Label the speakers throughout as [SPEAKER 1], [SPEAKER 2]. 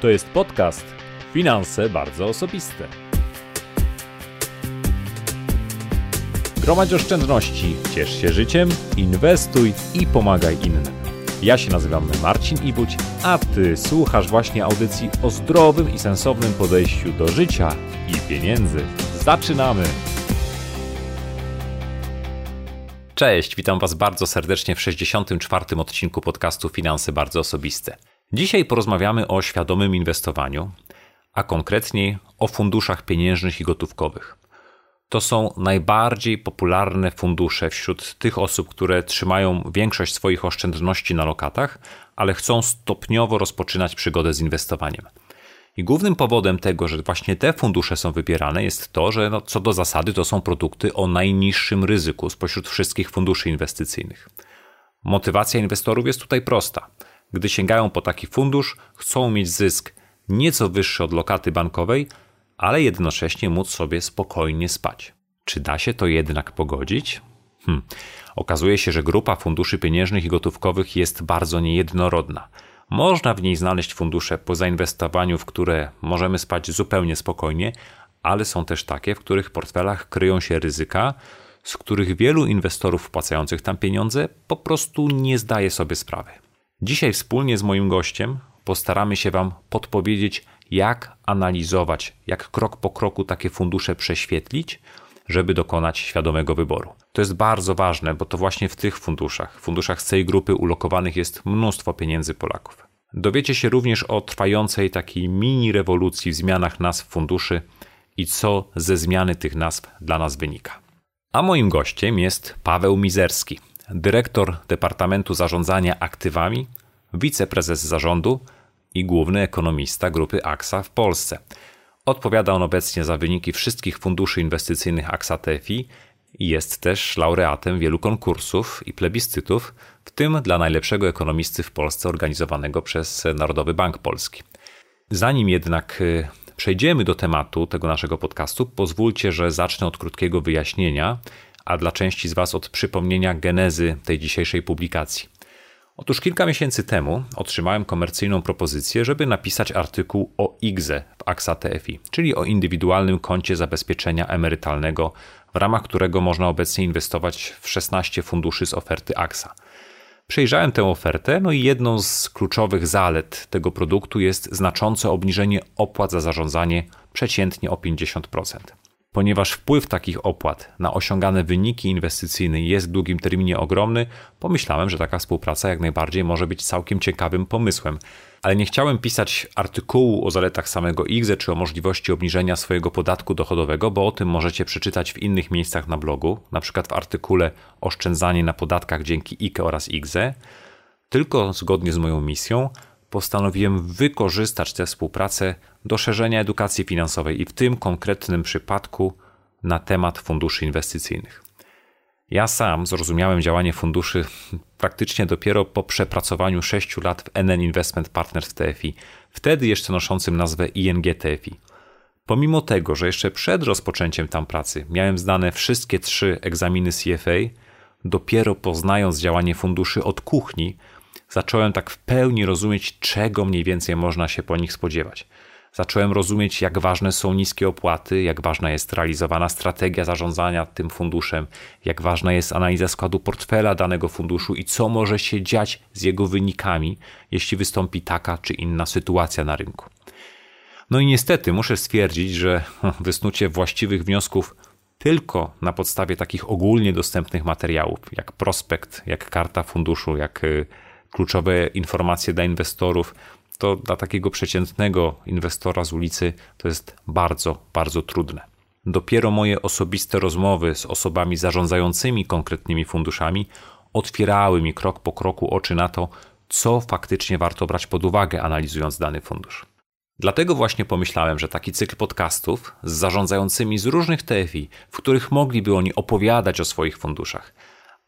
[SPEAKER 1] To jest podcast Finanse bardzo osobiste. Gromadź oszczędności, ciesz się życiem, inwestuj i pomagaj innym. Ja się nazywam Marcin Ibuć, a Ty słuchasz właśnie audycji o zdrowym i sensownym podejściu do życia i pieniędzy. Zaczynamy! Cześć, witam Was bardzo serdecznie w 64. odcinku podcastu Finanse Bardzo Osobiste. Dzisiaj porozmawiamy o świadomym inwestowaniu, a konkretniej o funduszach pieniężnych i gotówkowych. To są najbardziej popularne fundusze wśród tych osób, które trzymają większość swoich oszczędności na lokatach, ale chcą stopniowo rozpoczynać przygodę z inwestowaniem. I głównym powodem tego, że właśnie te fundusze są wybierane, jest to, że no, co do zasady to są produkty o najniższym ryzyku spośród wszystkich funduszy inwestycyjnych. Motywacja inwestorów jest tutaj prosta. Gdy sięgają po taki fundusz, chcą mieć zysk nieco wyższy od lokaty bankowej, ale jednocześnie móc sobie spokojnie spać. Czy da się to jednak pogodzić? Hm. Okazuje się, że grupa funduszy pieniężnych i gotówkowych jest bardzo niejednorodna. Można w niej znaleźć fundusze po zainwestowaniu, w które możemy spać zupełnie spokojnie, ale są też takie, w których portfelach kryją się ryzyka, z których wielu inwestorów wpłacających tam pieniądze po prostu nie zdaje sobie sprawy. Dzisiaj wspólnie z moim gościem postaramy się Wam podpowiedzieć, jak analizować, jak krok po kroku takie fundusze prześwietlić, żeby dokonać świadomego wyboru. To jest bardzo ważne, bo to właśnie w tych funduszach, funduszach z tej grupy ulokowanych jest mnóstwo pieniędzy Polaków. Dowiecie się również o trwającej takiej mini rewolucji w zmianach nazw funduszy i co ze zmiany tych nazw dla nas wynika. A moim gościem jest Paweł Mizerski, dyrektor Departamentu Zarządzania Aktywami, wiceprezes zarządu i główny ekonomista grupy AXA w Polsce. Odpowiada on obecnie za wyniki wszystkich funduszy inwestycyjnych AXA TFI i jest też laureatem wielu konkursów i plebiscytów, w tym dla najlepszego ekonomisty w Polsce organizowanego przez Narodowy Bank Polski. Zanim jednak y, przejdziemy do tematu tego naszego podcastu, pozwólcie, że zacznę od krótkiego wyjaśnienia, a dla części z Was od przypomnienia genezy tej dzisiejszej publikacji. Otóż kilka miesięcy temu otrzymałem komercyjną propozycję, żeby napisać artykuł o IGZE w AXA TFI, czyli o indywidualnym koncie zabezpieczenia emerytalnego, w ramach którego można obecnie inwestować w 16 funduszy z oferty AXA. Przejrzałem tę ofertę, no i jedną z kluczowych zalet tego produktu jest znaczące obniżenie opłat za zarządzanie przeciętnie o 50%. Ponieważ wpływ takich opłat na osiągane wyniki inwestycyjne jest w długim terminie ogromny, pomyślałem, że taka współpraca jak najbardziej może być całkiem ciekawym pomysłem. Ale nie chciałem pisać artykułu o zaletach samego IGZE czy o możliwości obniżenia swojego podatku dochodowego, bo o tym możecie przeczytać w innych miejscach na blogu, przykład w artykule Oszczędzanie na podatkach dzięki IKE oraz IGZE, tylko zgodnie z moją misją postanowiłem wykorzystać tę współpracę do szerzenia edukacji finansowej i w tym konkretnym przypadku na temat funduszy inwestycyjnych. Ja sam zrozumiałem działanie funduszy praktycznie dopiero po przepracowaniu 6 lat w NN Investment Partners w TFI, wtedy jeszcze noszącym nazwę ING TFI. Pomimo tego, że jeszcze przed rozpoczęciem tam pracy miałem zdane wszystkie trzy egzaminy CFA, dopiero poznając działanie funduszy od kuchni, zacząłem tak w pełni rozumieć, czego mniej więcej można się po nich spodziewać. Zacząłem rozumieć, jak ważne są niskie opłaty, jak ważna jest realizowana strategia zarządzania tym funduszem, jak ważna jest analiza składu portfela danego funduszu i co może się dziać z jego wynikami, jeśli wystąpi taka czy inna sytuacja na rynku. No i niestety muszę stwierdzić, że wysnucie właściwych wniosków tylko na podstawie takich ogólnie dostępnych materiałów, jak prospekt, jak karta funduszu, jak y, kluczowe informacje dla inwestorów, to dla takiego przeciętnego inwestora z ulicy to jest bardzo, bardzo trudne. Dopiero moje osobiste rozmowy z osobami zarządzającymi konkretnymi funduszami otwierały mi krok po kroku oczy na to, co faktycznie warto brać pod uwagę, analizując dany fundusz. Dlatego właśnie pomyślałem, że taki cykl podcastów z zarządzającymi z różnych TFI, w których mogliby oni opowiadać o swoich funduszach,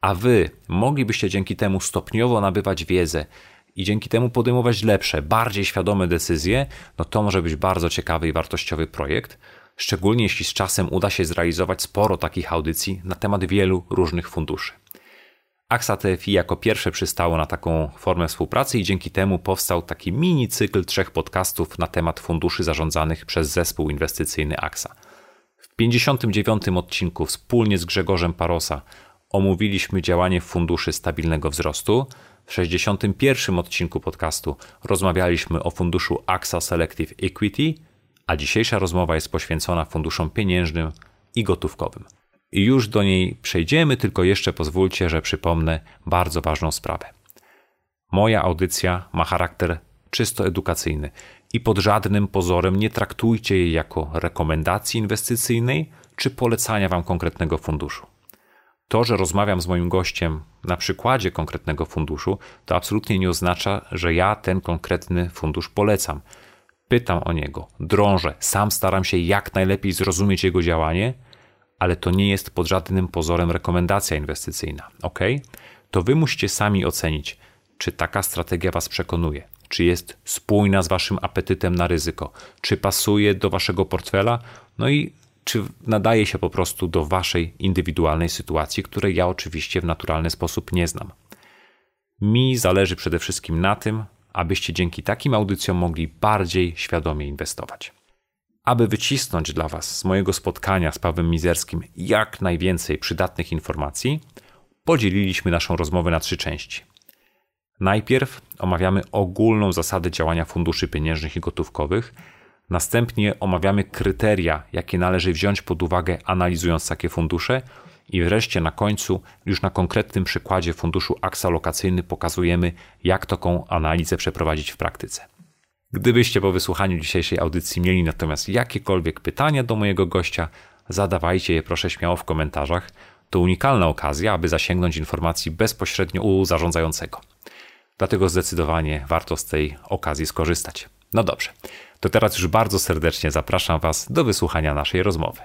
[SPEAKER 1] a wy moglibyście dzięki temu stopniowo nabywać wiedzę i dzięki temu podejmować lepsze, bardziej świadome decyzje, no to może być bardzo ciekawy i wartościowy projekt, szczególnie jeśli z czasem uda się zrealizować sporo takich audycji na temat wielu różnych funduszy. AXA TFI jako pierwsze przystało na taką formę współpracy i dzięki temu powstał taki mini cykl trzech podcastów na temat funduszy zarządzanych przez zespół inwestycyjny AXA. W 59 odcinku wspólnie z Grzegorzem Parosa omówiliśmy działanie funduszy stabilnego wzrostu. W 61 odcinku podcastu rozmawialiśmy o funduszu AXA Selective Equity, a dzisiejsza rozmowa jest poświęcona funduszom pieniężnym i gotówkowym. I już do niej przejdziemy, tylko jeszcze pozwólcie, że przypomnę bardzo ważną sprawę. Moja audycja ma charakter czysto edukacyjny i pod żadnym pozorem nie traktujcie jej jako rekomendacji inwestycyjnej czy polecania Wam konkretnego funduszu. To, że rozmawiam z moim gościem na przykładzie konkretnego funduszu, to absolutnie nie oznacza, że ja ten konkretny fundusz polecam. Pytam o niego, drążę, sam staram się jak najlepiej zrozumieć jego działanie, ale to nie jest pod żadnym pozorem rekomendacja inwestycyjna. Ok? To wy musicie sami ocenić, czy taka strategia was przekonuje, czy jest spójna z waszym apetytem na ryzyko, czy pasuje do waszego portfela, no i czy nadaje się po prostu do waszej indywidualnej sytuacji, której ja oczywiście w naturalny sposób nie znam. Mi zależy przede wszystkim na tym, abyście dzięki takim audycjom mogli bardziej świadomie inwestować. Aby wycisnąć dla Was z mojego spotkania z Pawłem Mizerskim jak najwięcej przydatnych informacji, podzieliliśmy naszą rozmowę na trzy części. Najpierw omawiamy ogólną zasadę działania funduszy pieniężnych i gotówkowych, następnie omawiamy kryteria, jakie należy wziąć pod uwagę analizując takie fundusze i wreszcie na końcu, już na konkretnym przykładzie funduszu AXA lokacyjny pokazujemy, jak taką analizę przeprowadzić w praktyce. Gdybyście po wysłuchaniu dzisiejszej audycji mieli natomiast jakiekolwiek pytania do mojego gościa, zadawajcie je proszę śmiało w komentarzach. To unikalna okazja, aby zasięgnąć informacji bezpośrednio u zarządzającego. Dlatego zdecydowanie warto z tej okazji skorzystać. No dobrze, to teraz już bardzo serdecznie zapraszam Was do wysłuchania naszej rozmowy.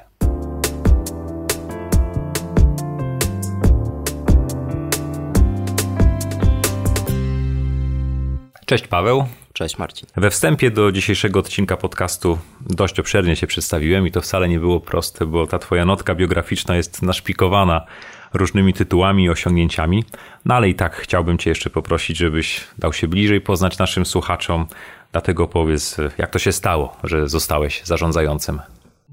[SPEAKER 1] Cześć Paweł.
[SPEAKER 2] Cześć Marcin.
[SPEAKER 1] We wstępie do dzisiejszego odcinka podcastu dość obszernie się przedstawiłem i to wcale nie było proste, bo ta twoja notka biograficzna jest naszpikowana różnymi tytułami i osiągnięciami. No ale i tak chciałbym Cię jeszcze poprosić, żebyś dał się bliżej poznać naszym słuchaczom. Dlatego powiedz, jak to się stało, że zostałeś zarządzającym.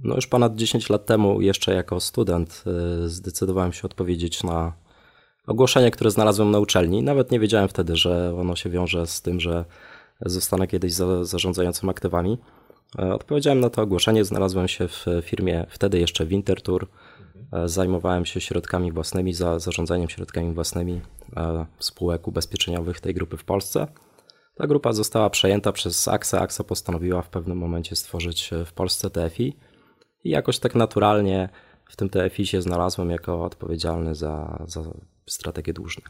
[SPEAKER 2] No już ponad 10 lat temu, jeszcze jako student, y, zdecydowałem się odpowiedzieć na ogłoszenie, które znalazłem na uczelni. Nawet nie wiedziałem wtedy, że ono się wiąże z tym, że zostanę kiedyś za, zarządzającym aktywami. E, odpowiedziałem na to ogłoszenie, znalazłem się w firmie wtedy jeszcze Wintertour. E, zajmowałem się środkami własnymi, za zarządzaniem środkami własnymi e, spółek ubezpieczeniowych tej grupy w Polsce. Ta grupa została przejęta przez AXA. AXA postanowiła w pewnym momencie stworzyć w Polsce TFI i jakoś tak naturalnie w tym TFI się znalazłem jako odpowiedzialny za, za strategię dłużne.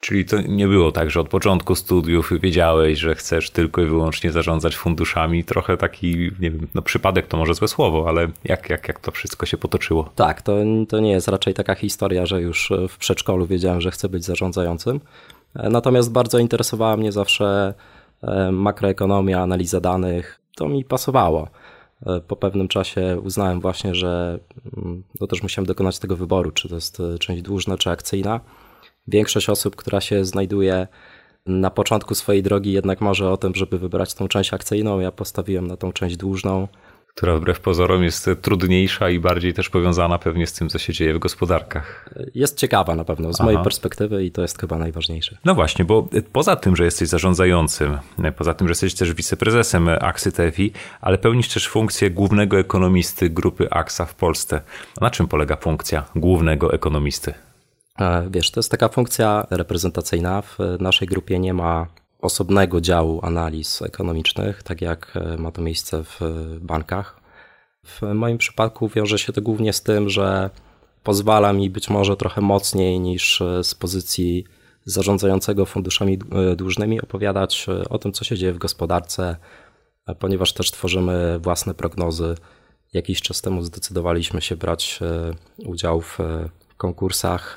[SPEAKER 1] Czyli to nie było tak, że od początku studiów wiedziałeś, że chcesz tylko i wyłącznie zarządzać funduszami. Trochę taki, nie wiem, no przypadek to może złe słowo, ale jak, jak, jak to wszystko się potoczyło?
[SPEAKER 2] Tak, to, to nie jest raczej taka historia, że już w przedszkolu wiedziałem, że chcę być zarządzającym. Natomiast bardzo interesowała mnie zawsze e, makroekonomia, analiza danych. To mi pasowało. E, po pewnym czasie uznałem właśnie, że mm, no też musiałem dokonać tego wyboru, czy to jest e, część dłużna, czy akcyjna większość osób, która się znajduje na początku swojej drogi, jednak może o tym, żeby wybrać tą część akcyjną. Ja postawiłem na tą część dłużną.
[SPEAKER 1] Która wbrew pozorom jest trudniejsza i bardziej też powiązana pewnie z tym, co się dzieje w gospodarkach.
[SPEAKER 2] Jest ciekawa na pewno z Aha. mojej perspektywy i to jest chyba najważniejsze.
[SPEAKER 1] No właśnie, bo poza tym, że jesteś zarządzającym, poza tym, że jesteś też wiceprezesem AXY TFI, ale pełnisz też funkcję głównego ekonomisty grupy AXA w Polsce. Na czym polega funkcja głównego ekonomisty?
[SPEAKER 2] E, wiesz, to jest taka funkcja reprezentacyjna. W naszej grupie nie ma osobnego działu analiz ekonomicznych, tak jak e, ma to miejsce w bankach. W moim przypadku wiąże się to głównie z tym, że pozwala mi być może trochę mocniej niż z pozycji zarządzającego funduszami dłużnymi opowiadać o tym, co się dzieje w gospodarce, ponieważ też tworzymy własne prognozy. Jakiś czas temu zdecydowaliśmy się brać e, udział w konkursach.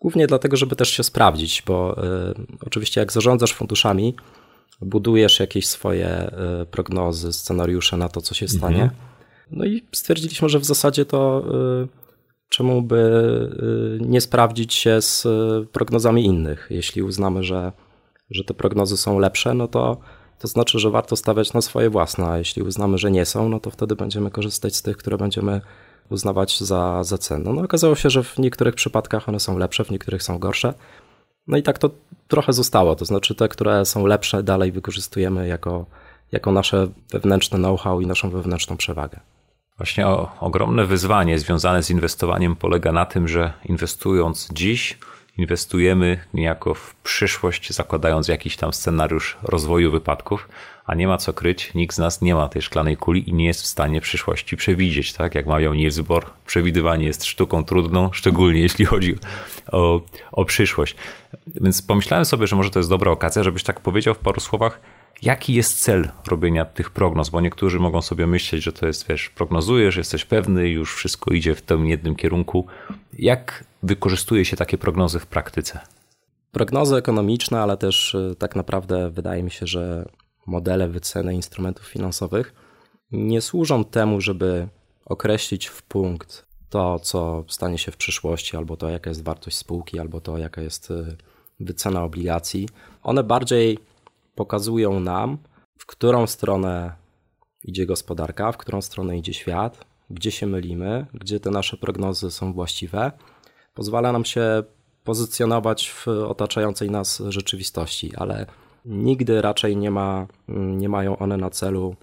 [SPEAKER 2] E, głównie dlatego, żeby też się sprawdzić, bo e, oczywiście jak zarządzasz funduszami, budujesz jakieś swoje e, prognozy, scenariusze na to, co się stanie. Mhm. No i stwierdziliśmy, że w zasadzie to czemu by nie sprawdzić się z prognozami innych? Jeśli uznamy, że, że te prognozy są lepsze, no to to znaczy, że warto stawiać na swoje własne, a jeśli uznamy, że nie są, no to wtedy będziemy korzystać z tych, które będziemy uznawać za, za cenne. No okazało się, że w niektórych przypadkach one są lepsze, w niektórych są gorsze. No i tak to trochę zostało, to znaczy te, które są lepsze dalej wykorzystujemy jako, jako nasze wewnętrzne know-how i naszą wewnętrzną przewagę.
[SPEAKER 1] Właśnie o, ogromne wyzwanie związane z inwestowaniem polega na tym, że inwestując dziś, inwestujemy niejako w przyszłość, zakładając jakiś tam scenariusz rozwoju wypadków, a nie ma co kryć, nikt z nas nie ma tej szklanej kuli i nie jest w stanie przyszłości przewidzieć. Tak jak mawiał Niels przewidywanie jest sztuką trudną, szczególnie jeśli chodzi o, o przyszłość. Więc pomyślałem sobie, że może to jest dobra okazja, żebyś tak powiedział w paru słowach, jaki jest cel robienia tych prognoz, bo niektórzy mogą sobie myśleć, że to jest, wiesz, prognozujesz, jesteś pewny, już wszystko idzie w tym jednym kierunku. Jak wykorzystuje się takie prognozy w praktyce?
[SPEAKER 2] Prognozy ekonomiczne, ale też y, tak naprawdę wydaje mi się, że modele wyceny instrumentów finansowych nie służą temu, żeby określić w punkt to, co stanie się w przyszłości, albo to, jaka jest wartość spółki, albo to, jaka jest y, wycena obligacji. One bardziej pokazują nam, w którą stronę idzie gospodarka, w którą stronę idzie świat, gdzie się mylimy, gdzie te nasze prognozy są właściwe. Pozwala nam się pozycjonować w otaczającej nas rzeczywistości, ale nigdy raczej nie, ma, nie mają one na celu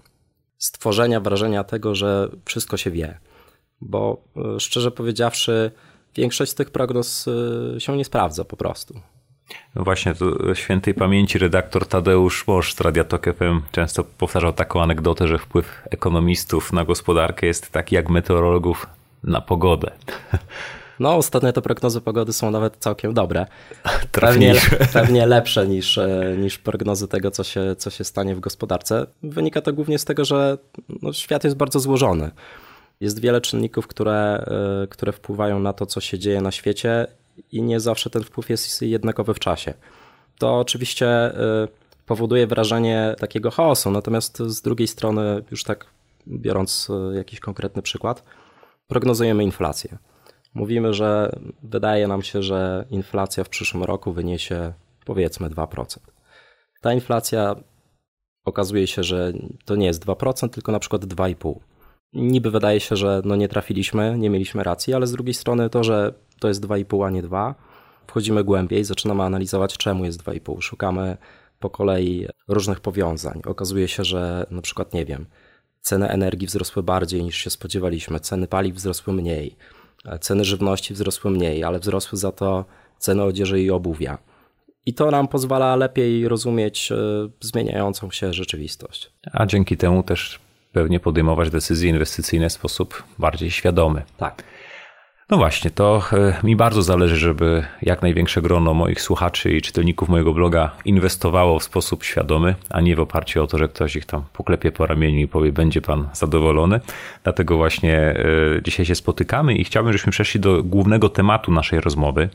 [SPEAKER 2] stworzenia wrażenia tego, że wszystko się wie. Bo e, szczerze powiedziawszy, większość z tych prognoz e, się nie sprawdza po prostu.
[SPEAKER 1] No właśnie, to świętej pamięci redaktor Tadeusz Łosz z Radia Tok FM często powtarzał taką anegdotę, że wpływ ekonomistów na gospodarkę jest taki jak meteorologów na pogodę.
[SPEAKER 2] No, ostatnio te prognozy pogody są nawet całkiem dobre. Pewnie, pewnie lepsze niż, e, niż prognozy tego, co się, co się stanie w gospodarce. Wynika to głównie z tego, że no, świat jest bardzo złożony. Jest wiele czynników, które, e, które wpływają na to, co się dzieje na świecie i nie zawsze ten wpływ jest jednakowy w czasie. To oczywiście y, powoduje wrażenie takiego chaosu, natomiast z drugiej strony, już tak biorąc jakiś konkretny przykład, prognozujemy inflację. Mówimy, że wydaje nam się, że inflacja w przyszłym roku wyniesie powiedzmy 2%. Ta inflacja okazuje się, że to nie jest 2%, tylko na przykład 2,5%. Niby wydaje się, że no nie trafiliśmy, nie mieliśmy racji, ale z drugiej strony to, że to jest 2,5, a nie 2. Wchodzimy głębiej, zaczynamy analizować, czemu jest 2,5. Szukamy po kolei różnych powiązań. Okazuje się, że na przykład, nie wiem, ceny energii wzrosły bardziej niż się spodziewaliśmy, ceny paliw wzrosły mniej, ceny żywności wzrosły mniej, ale wzrosły za to ceny odzieży i obuwia. I to nam pozwala lepiej rozumieć e, zmieniającą się rzeczywistość.
[SPEAKER 1] A dzięki temu też pewnie podejmować decyzje inwestycyjne w sposób bardziej świadomy.
[SPEAKER 2] Tak.
[SPEAKER 1] No właśnie, to e, mi bardzo zależy, żeby jak największe grono moich słuchaczy i czytelników mojego bloga inwestowało w sposób świadomy, a nie w oparciu o to, że ktoś ich tam poklepie po ramieniu i powie, będzie pan zadowolony. Dlatego właśnie e, dzisiaj się spotykamy i chciałbym, żebyśmy przeszli do głównego tematu naszej rozmowy,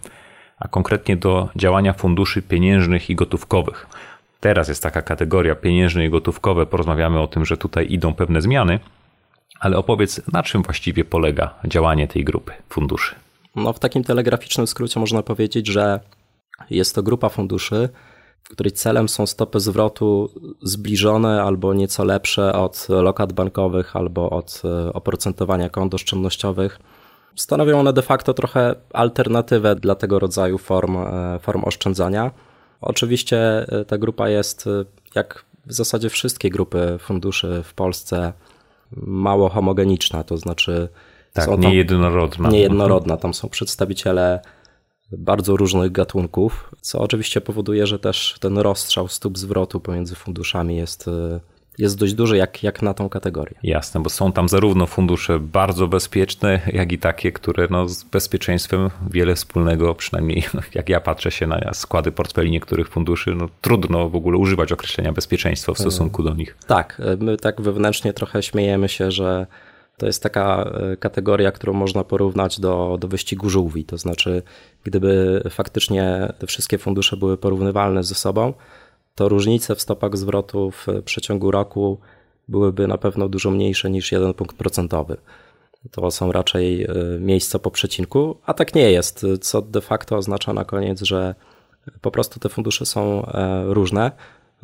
[SPEAKER 1] a konkretnie do działania funduszy pieniężnych i gotówkowych. Teraz jest taka kategoria pieniężne i gotówkowe. Porozmawiamy o tym, że tutaj idą pewne zmiany, ale opowiedz, na czym właściwie polega działanie tej grupy funduszy?
[SPEAKER 2] No, w takim telegraficznym skrócie można powiedzieć, że jest to grupa funduszy, której celem są stopy zwrotu zbliżone albo nieco lepsze od lokat bankowych albo od e, oprocentowania kont oszczędnościowych. Stanowią one de facto trochę alternatywę dla tego rodzaju form, e, form oszczędzania. Oczywiście e, ta grupa jest, jak w zasadzie wszystkie grupy funduszy w Polsce, mało homogeniczna, to znaczy
[SPEAKER 1] tak, są niejednorodna.
[SPEAKER 2] Niejednorodna. Tam są przedstawiciele bardzo różnych gatunków, co oczywiście powoduje, że też ten rozstrzał stóp zwrotu pomiędzy funduszami jest jest dość duży jak, jak na tą kategorię.
[SPEAKER 1] Jasne, bo są tam zarówno fundusze bardzo bezpieczne, jak i takie, które no, z bezpieczeństwem wiele wspólnego, przynajmniej jak ja patrzę się na składy portfeli niektórych funduszy, no, trudno w ogóle używać określenia bezpieczeństwa w stosunku do nich.
[SPEAKER 2] Tak, my tak wewnętrznie trochę śmiejemy się, że to jest taka e, kategoria, którą można porównać do, do wyścigu żółwi. To znaczy, gdyby faktycznie te wszystkie fundusze były porównywalne ze sobą, to różnice w stopach zwrotu w przeciągu roku byłyby na pewno dużo mniejsze niż jeden punkt procentowy. to są raczej miejsca po przecinku, a tak nie jest, co de facto oznacza na koniec, że po prostu te fundusze są różne,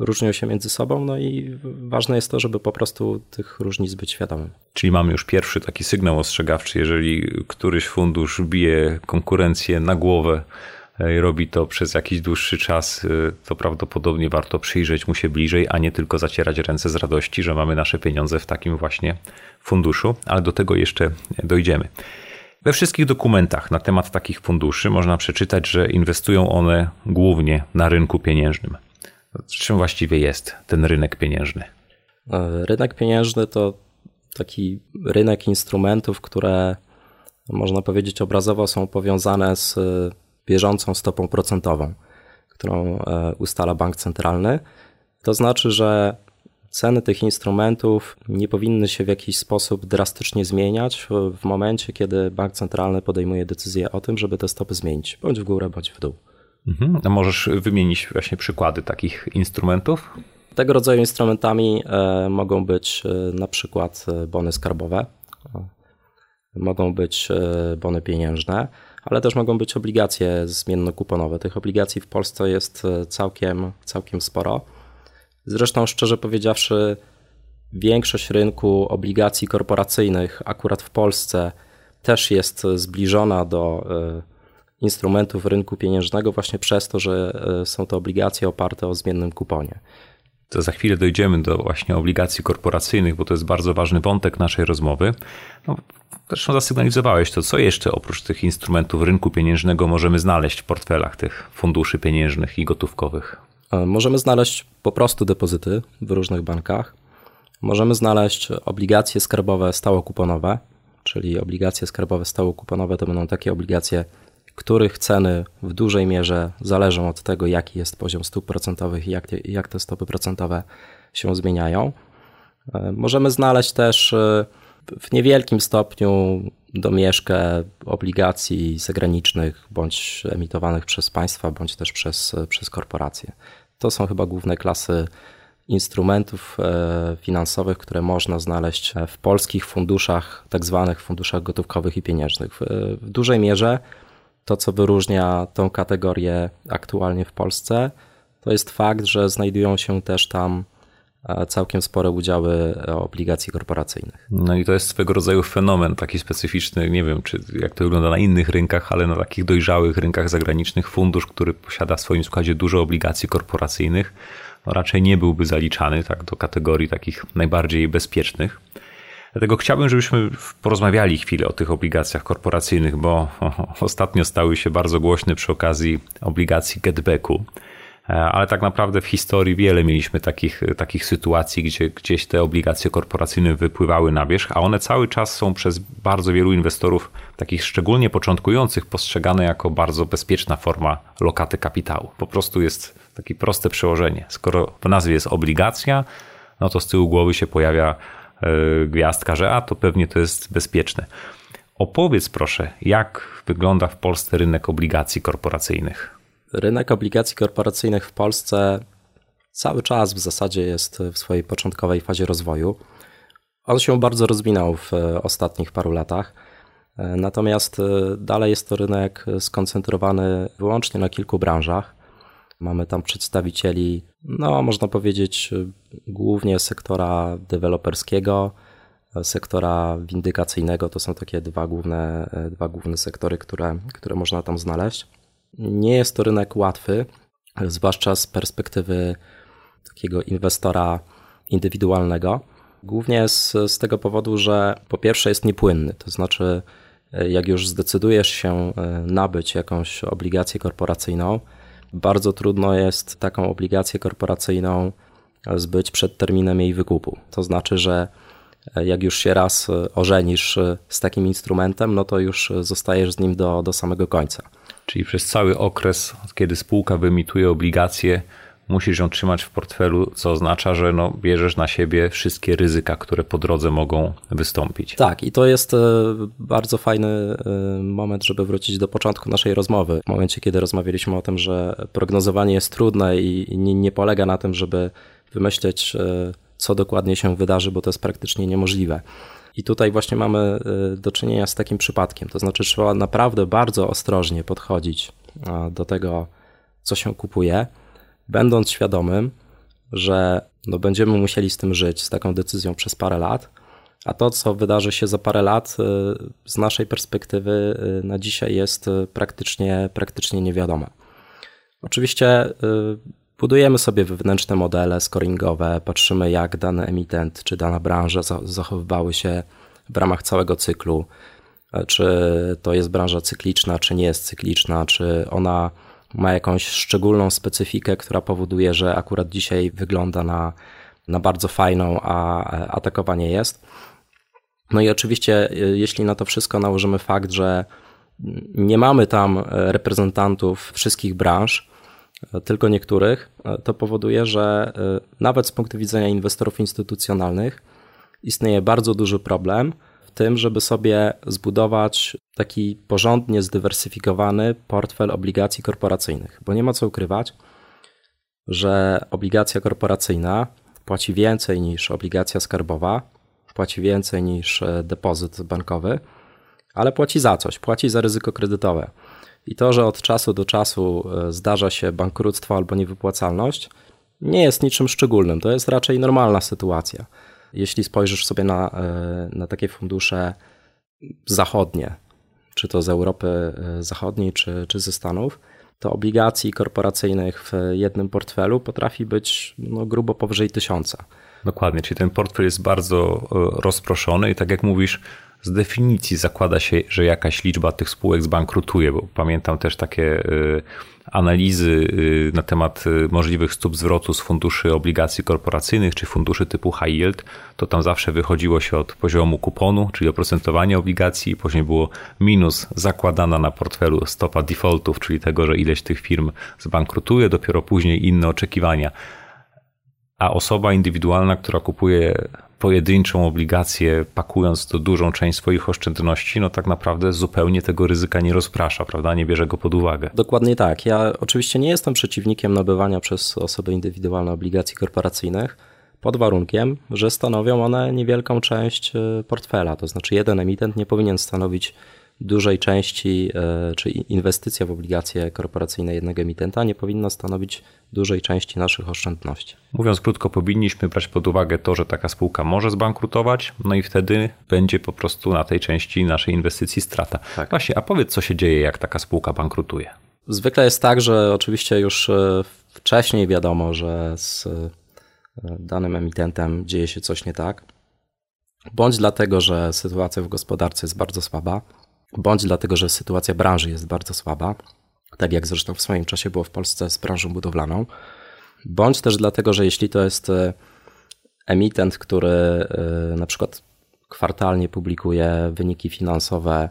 [SPEAKER 2] różnią się między sobą, no i ważne jest to, żeby po prostu tych różnic być świadomym.
[SPEAKER 1] Czyli mamy już pierwszy taki sygnał ostrzegawczy, jeżeli któryś fundusz bije konkurencję na głowę e, robi to przez jakiś dłuższy czas, e, to prawdopodobnie warto przyjrzeć mu się bliżej, a nie tylko zacierać ręce z radości, że mamy nasze pieniądze w takim właśnie funduszu, ale do tego jeszcze dojdziemy. We wszystkich dokumentach na temat takich funduszy można przeczytać, że inwestują one głównie na rynku pieniężnym. Czym właściwie jest ten rynek pieniężny?
[SPEAKER 2] E, rynek pieniężny to taki rynek instrumentów, które można powiedzieć obrazowo są powiązane z bieżącą stopą procentową, którą e, ustala bank centralny. To znaczy, że ceny tych instrumentów nie powinny się w jakiś sposób drastycznie zmieniać w momencie, kiedy bank centralny podejmuje decyzję o tym, żeby te stopy zmienić, bądź w górę, bądź w dół.
[SPEAKER 1] Mhm. A możesz wymienić właśnie przykłady takich instrumentów?
[SPEAKER 2] Tego rodzaju instrumentami e, mogą być e, na przykład bony skarbowe, mogą być bony pieniężne, ale też mogą być obligacje zmiennokuponowe. Tych obligacji w Polsce jest całkiem, całkiem sporo. Zresztą, szczerze powiedziawszy, większość rynku obligacji korporacyjnych akurat w Polsce też jest zbliżona do instrumentów rynku pieniężnego właśnie przez to, że e, są to obligacje oparte o zmiennym kuponie.
[SPEAKER 1] To za chwilę dojdziemy do właśnie obligacji korporacyjnych, bo to jest bardzo ważny wątek naszej rozmowy. No, zresztą zasygnalizowałeś to, co jeszcze oprócz tych instrumentów rynku pieniężnego możemy znaleźć w portfelach tych funduszy pieniężnych i gotówkowych?
[SPEAKER 2] E, możemy znaleźć po prostu depozyty w różnych bankach. Możemy znaleźć obligacje skarbowe stałokuponowe, czyli obligacje skarbowe stałokuponowe to będą takie obligacje których ceny w dużej mierze zależą od tego, jaki jest poziom stóp procentowych i jak te, jak te stopy procentowe się zmieniają. E, możemy znaleźć też e, w niewielkim stopniu domieszkę obligacji zagranicznych, bądź emitowanych przez państwa, bądź też przez, przez korporacje. To są chyba główne klasy instrumentów e, finansowych, które można znaleźć w polskich funduszach, tak zwanych funduszach gotówkowych i pieniężnych. W dużej mierze to, co wyróżnia tą kategorię aktualnie w Polsce, to jest fakt, że znajdują się też tam e, całkiem spore udziały e, obligacji korporacyjnych.
[SPEAKER 1] No i to jest swego rodzaju fenomen taki specyficzny, nie wiem czy jak to wygląda na innych rynkach, ale na takich dojrzałych rynkach zagranicznych fundusz, który posiada w swoim składzie dużo obligacji korporacyjnych, no raczej nie byłby zaliczany tak, do kategorii takich najbardziej bezpiecznych. Dlatego chciałbym, żebyśmy porozmawiali chwilę o tych obligacjach korporacyjnych, bo ostatnio stały się bardzo głośne przy okazji obligacji getbacku. E, ale tak naprawdę w historii wiele mieliśmy takich, takich sytuacji, gdzie gdzieś te obligacje korporacyjne wypływały na wierzch, a one cały czas są przez bardzo wielu inwestorów, takich szczególnie początkujących, postrzegane jako bardzo bezpieczna forma lokaty kapitału. Po prostu jest takie proste przełożenie. Skoro w nazwie jest obligacja, no to z tyłu głowy się pojawia E, gwiazdka, że a to pewnie to jest bezpieczne. Opowiedz proszę, jak wygląda w Polsce rynek obligacji korporacyjnych?
[SPEAKER 2] Rynek obligacji korporacyjnych w Polsce cały czas w zasadzie jest w swojej początkowej fazie rozwoju. On się bardzo rozwinął w ostatnich paru latach. E, natomiast e, dalej jest to rynek skoncentrowany wyłącznie na kilku branżach. Mamy tam przedstawicieli, no można powiedzieć, głównie sektora deweloperskiego, sektora windykacyjnego. To są takie dwa główne, dwa główne sektory, które, które można tam znaleźć. Nie jest to rynek łatwy, zwłaszcza z perspektywy takiego inwestora indywidualnego. Głównie z, z tego powodu, że po pierwsze jest niepłynny, to znaczy jak już zdecydujesz się e, nabyć jakąś obligację korporacyjną, bardzo trudno jest taką obligację korporacyjną zbyć przed terminem jej wykupu. To znaczy, że jak już się raz ożenisz z takim instrumentem, no to już zostajesz z nim do, do samego końca.
[SPEAKER 1] Czyli przez cały okres, kiedy spółka wyemituje obligacje, musisz ją trzymać w portfelu, co oznacza, że no, bierzesz na siebie wszystkie ryzyka, które po drodze mogą wystąpić.
[SPEAKER 2] Tak, i to jest e, bardzo fajny e, moment, żeby wrócić do początku naszej rozmowy. W momencie, kiedy rozmawialiśmy o tym, że prognozowanie jest trudne i nie, nie polega na tym, żeby wymyśleć, e, co dokładnie się wydarzy, bo to jest praktycznie niemożliwe. I tutaj właśnie mamy do czynienia z takim przypadkiem. To znaczy, trzeba naprawdę bardzo ostrożnie podchodzić do tego, co się kupuje, będąc świadomym, że no będziemy musieli z tym żyć, z taką decyzją przez parę lat, a to, co wydarzy się za parę lat, y, z naszej perspektywy na dzisiaj jest praktycznie, praktycznie niewiadome. Oczywiście budujemy sobie wewnętrzne modele scoringowe, patrzymy, jak dany emitent czy dana branża zachowywały się w ramach całego cyklu, czy to jest branża cykliczna, czy nie jest cykliczna, czy ona ma jakąś szczególną specyfikę, która powoduje, że akurat dzisiaj wygląda na, na bardzo fajną, a, a takowa nie jest. No i oczywiście, y, jeśli na to wszystko nałożymy fakt, że nie mamy tam e, reprezentantów wszystkich branż, tylko niektórych, e, to powoduje, że nawet z punktu widzenia inwestorów instytucjonalnych istnieje bardzo duży problem w tym, żeby sobie zbudować taki porządnie zdywersyfikowany portfel obligacji korporacyjnych, bo nie ma co ukrywać, że obligacja korporacyjna płaci więcej niż obligacja skarbowa, płaci więcej niż e, depozyt bankowy, ale płaci za coś, płaci za ryzyko kredytowe. I to, że od czasu do czasu e, zdarza się bankructwo albo niewypłacalność, nie jest niczym szczególnym. To jest raczej normalna sytuacja. Jeśli spojrzysz sobie na, e, na takie fundusze zachodnie, czy to z Europy Zachodniej, czy, czy ze Stanów, to obligacji korporacyjnych w jednym portfelu potrafi być no, grubo powyżej tysiąca.
[SPEAKER 1] Dokładnie, czyli ten portfel jest bardzo e, rozproszony i tak jak mówisz, z definicji zakłada się, że jakaś liczba tych spółek zbankrutuje, bo pamiętam też takie e, analizy e, na temat możliwych stóp zwrotu z funduszy obligacji korporacyjnych czy funduszy typu high yield, to tam zawsze wychodziło się od poziomu kuponu, czyli oprocentowania obligacji, później było minus zakładana na portfelu stopa defaultów, czyli tego, że ileś tych firm zbankrutuje, dopiero później inne oczekiwania. A osoba indywidualna, która kupuje pojedynczą obligację, pakując to dużą część swoich oszczędności, no tak naprawdę zupełnie tego ryzyka nie rozprasza, prawda? Nie bierze go pod uwagę.
[SPEAKER 2] Dokładnie tak. Ja oczywiście nie jestem przeciwnikiem nabywania przez osoby indywidualne obligacji korporacyjnych, pod warunkiem, że stanowią one niewielką część e, portfela. To znaczy, jeden emitent nie powinien stanowić dużej części, e, czy inwestycja w obligacje korporacyjne jednego emitenta nie powinna stanowić dużej części naszych oszczędności.
[SPEAKER 1] Mówiąc krótko, powinniśmy brać pod uwagę to, że taka spółka może zbankrutować, no i wtedy będzie po prostu na tej części naszej inwestycji strata. Tak. Właśnie, a powiedz, co się dzieje, jak taka spółka bankrutuje?
[SPEAKER 2] Zwykle jest tak, że oczywiście już e, wcześniej wiadomo, że z e, danym emitentem dzieje się coś nie tak, bądź dlatego, że sytuacja w gospodarce jest bardzo słaba, bądź dlatego, że sytuacja branży jest bardzo słaba, tak jak zresztą w swoim czasie było w Polsce z branżą budowlaną, bądź też dlatego, że jeśli to jest e, emitent, który e, na przykład kwartalnie publikuje wyniki finansowe,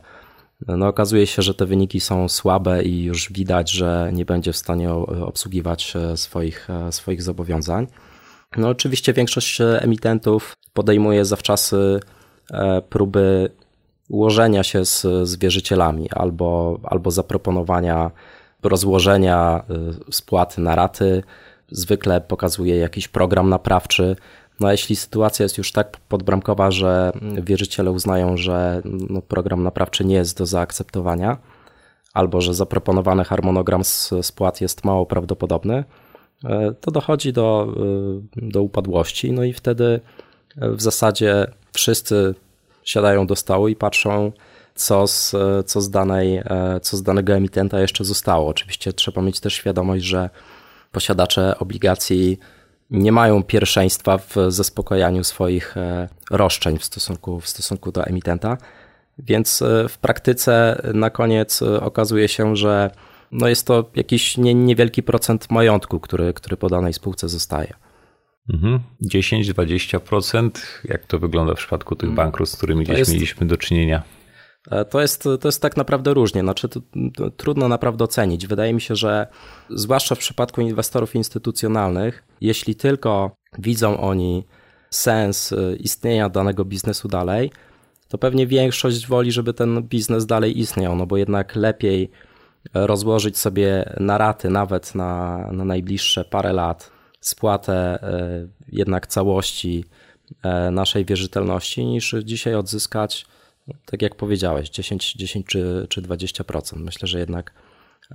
[SPEAKER 2] no okazuje się, że te wyniki są słabe i już widać, że nie będzie w stanie obsługiwać e, swoich, swoich zobowiązań. No oczywiście większość emitentów podejmuje zawczasy próby ułożenia się z, z wierzycielami albo, albo zaproponowania rozłożenia y, spłaty na raty. Zwykle pokazuje jakiś program naprawczy. No a jeśli sytuacja jest już tak podbramkowa, że wierzyciele uznają, że no, program naprawczy nie jest do zaakceptowania, albo że zaproponowany harmonogram spłat jest mało prawdopodobny, y, to dochodzi do, y, do upadłości. No i wtedy w zasadzie wszyscy siadają do stołu i patrzą, co z, co z, danej, e, co z danego emitenta jeszcze zostało. Oczywiście trzeba mieć też świadomość, że posiadacze obligacji nie mają pierwszeństwa w zaspokojaniu swoich e, roszczeń w stosunku, w stosunku do emitenta, więc e, w praktyce na koniec okazuje się, że no jest to jakiś nie, niewielki procent majątku, który, który po danej spółce zostaje.
[SPEAKER 1] Mhm. 10-20%? Jak to wygląda w przypadku tych bankrut, z którymi gdzieś jest, mieliśmy do czynienia?
[SPEAKER 2] E, to jest, to jest tak naprawdę różnie. Znaczy, to, to trudno naprawdę ocenić. Wydaje mi się, że zwłaszcza w przypadku inwestorów instytucjonalnych, jeśli tylko widzą oni sens e, istnienia danego biznesu dalej, to pewnie większość woli, żeby ten biznes dalej istniał, no bo jednak lepiej rozłożyć sobie na raty nawet na, na najbliższe parę lat spłatę jednak całości naszej wierzytelności, niż dzisiaj odzyskać, tak jak powiedziałeś, 10, 10 czy, czy 20%. Myślę, że jednak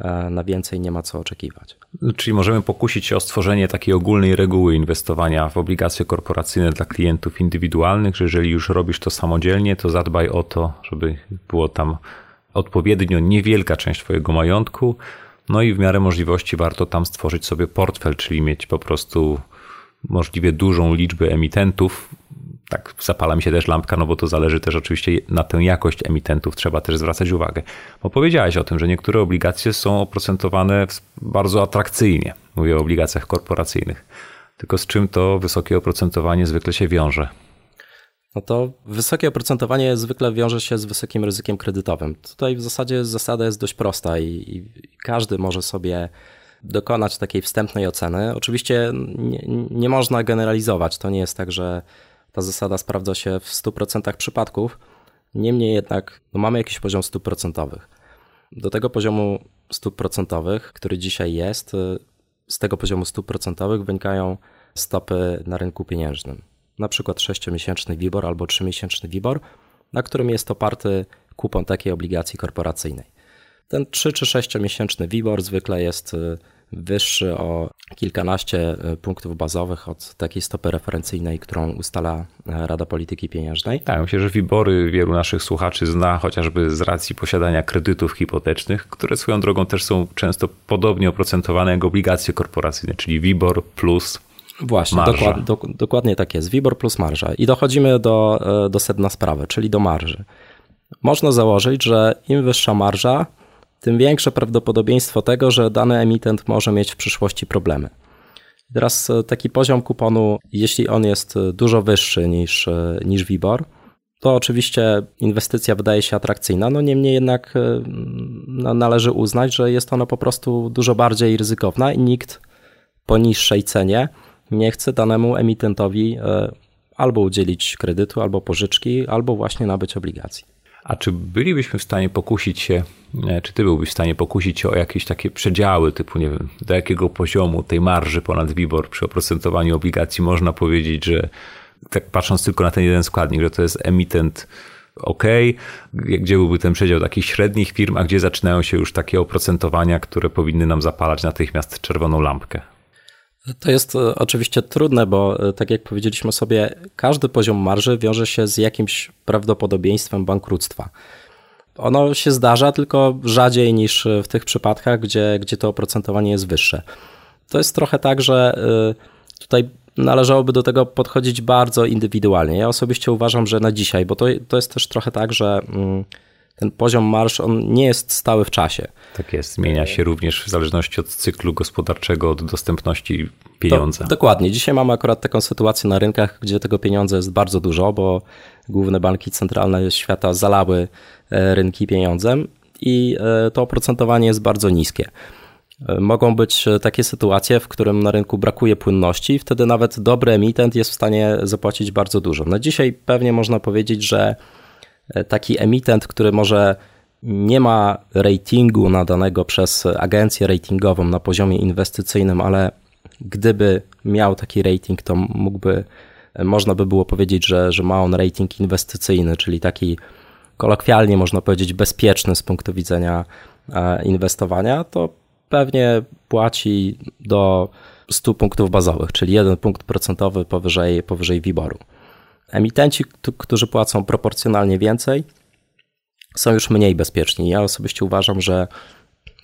[SPEAKER 2] E, na więcej nie ma co oczekiwać.
[SPEAKER 1] Czyli możemy pokusić się o stworzenie takiej ogólnej reguły inwestowania w obligacje korporacyjne dla klientów indywidualnych, że jeżeli już robisz to samodzielnie, to zadbaj o to, żeby było tam odpowiednio niewielka część Twojego majątku. No i w miarę możliwości warto tam stworzyć sobie portfel, czyli mieć po prostu możliwie dużą liczbę emitentów, tak zapala mi się też lampka, no bo to zależy też oczywiście na tę jakość emitentów, trzeba też zwracać uwagę. Bo powiedziałeś o tym, że niektóre obligacje są oprocentowane bardzo atrakcyjnie. Mówię o obligacjach korporacyjnych. Tylko z czym to wysokie oprocentowanie zwykle się wiąże?
[SPEAKER 2] No to wysokie oprocentowanie zwykle wiąże się z wysokim ryzykiem kredytowym. Tutaj w zasadzie zasada jest dość prosta i, i każdy może sobie dokonać takiej wstępnej oceny. Oczywiście nie, nie można generalizować. To nie jest tak, że ta zasada sprawdza się w 100% przypadków. Niemniej jednak no mamy jakiś poziom stóp procentowych. Do tego poziomu stóp procentowych, który dzisiaj jest, y, z tego poziomu stóp procentowych wynikają stopy na rynku pieniężnym. Na przykład 6-miesięczny WIBOR albo 3-miesięczny WIBOR, na którym jest oparty kupon takiej obligacji korporacyjnej. Ten 3 czy 6-miesięczny WIBOR zwykle jest y, wyższy o kilkanaście e, punktów bazowych od takiej stopy referencyjnej, którą ustala e, Rada Polityki Pieniężnej.
[SPEAKER 1] Tak, myślę, że wybory wielu naszych słuchaczy zna chociażby z racji posiadania kredytów hipotecznych, które swoją drogą też są często podobnie oprocentowane jak obligacje korporacyjne, czyli WIBOR plus
[SPEAKER 2] Właśnie, dokład, do, dokładnie tak jest. WIBOR plus marża. I dochodzimy do, e, do sedna sprawy, czyli do marży. Można założyć, że im wyższa marża, tym większe prawdopodobieństwo tego, że dany emitent może mieć w przyszłości problemy. Teraz e, taki poziom kuponu, jeśli on jest e, dużo wyższy niż, niż WIBOR, to oczywiście inwestycja wydaje się atrakcyjna, no niemniej jednak należy uznać, że jest ona po prostu dużo bardziej ryzykowna i nikt po niższej cenie nie chce danemu emitentowi albo udzielić kredytu, albo pożyczki, albo właśnie nabyć obligacji.
[SPEAKER 1] A czy bylibyśmy w stanie pokusić się, czy ty byłbyś w stanie pokusić się o jakieś takie przedziały, typu nie wiem, do jakiego poziomu tej marży ponad WIBOR przy oprocentowaniu obligacji można powiedzieć, że tak patrząc tylko na ten jeden składnik, że to jest emitent ok, gdzie byłby ten przedział takich średnich firm, a gdzie zaczynają się już takie oprocentowania, które powinny nam zapalać natychmiast czerwoną lampkę?
[SPEAKER 2] To jest e, oczywiście trudne, bo e, tak jak powiedzieliśmy sobie, każdy poziom marży wiąże się z jakimś prawdopodobieństwem bankructwa. Ono się zdarza tylko rzadziej niż w tych przypadkach, gdzie, gdzie to oprocentowanie jest wyższe. To jest trochę tak, że e, tutaj należałoby do tego podchodzić bardzo indywidualnie. Ja osobiście uważam, że na dzisiaj, bo to, to jest też trochę tak, że mm, ten poziom marsz on nie jest stały w czasie.
[SPEAKER 1] Tak jest, zmienia się również w zależności od cyklu gospodarczego, od dostępności pieniądza.
[SPEAKER 2] To, dokładnie. Dzisiaj mamy akurat taką sytuację na rynkach, gdzie tego pieniądza jest bardzo dużo, bo główne banki centralne świata zalały e, rynki pieniądzem i e, to oprocentowanie jest bardzo niskie. E, mogą być takie sytuacje, w którym na rynku brakuje płynności, wtedy nawet dobry emitent jest w stanie zapłacić bardzo dużo. No dzisiaj pewnie można powiedzieć, że taki emitent, który może nie ma ratingu nadanego przez agencję ratingową na poziomie inwestycyjnym, ale gdyby miał taki rating, to mógłby, e, można by było powiedzieć, że, że ma on rating inwestycyjny, czyli taki kolokwialnie można powiedzieć bezpieczny z punktu widzenia e, inwestowania, to pewnie płaci do 100 punktów bazowych, czyli jeden punkt procentowy powyżej, powyżej. Emitenci, którzy płacą proporcjonalnie więcej, są już mniej bezpieczni. Ja osobiście uważam, że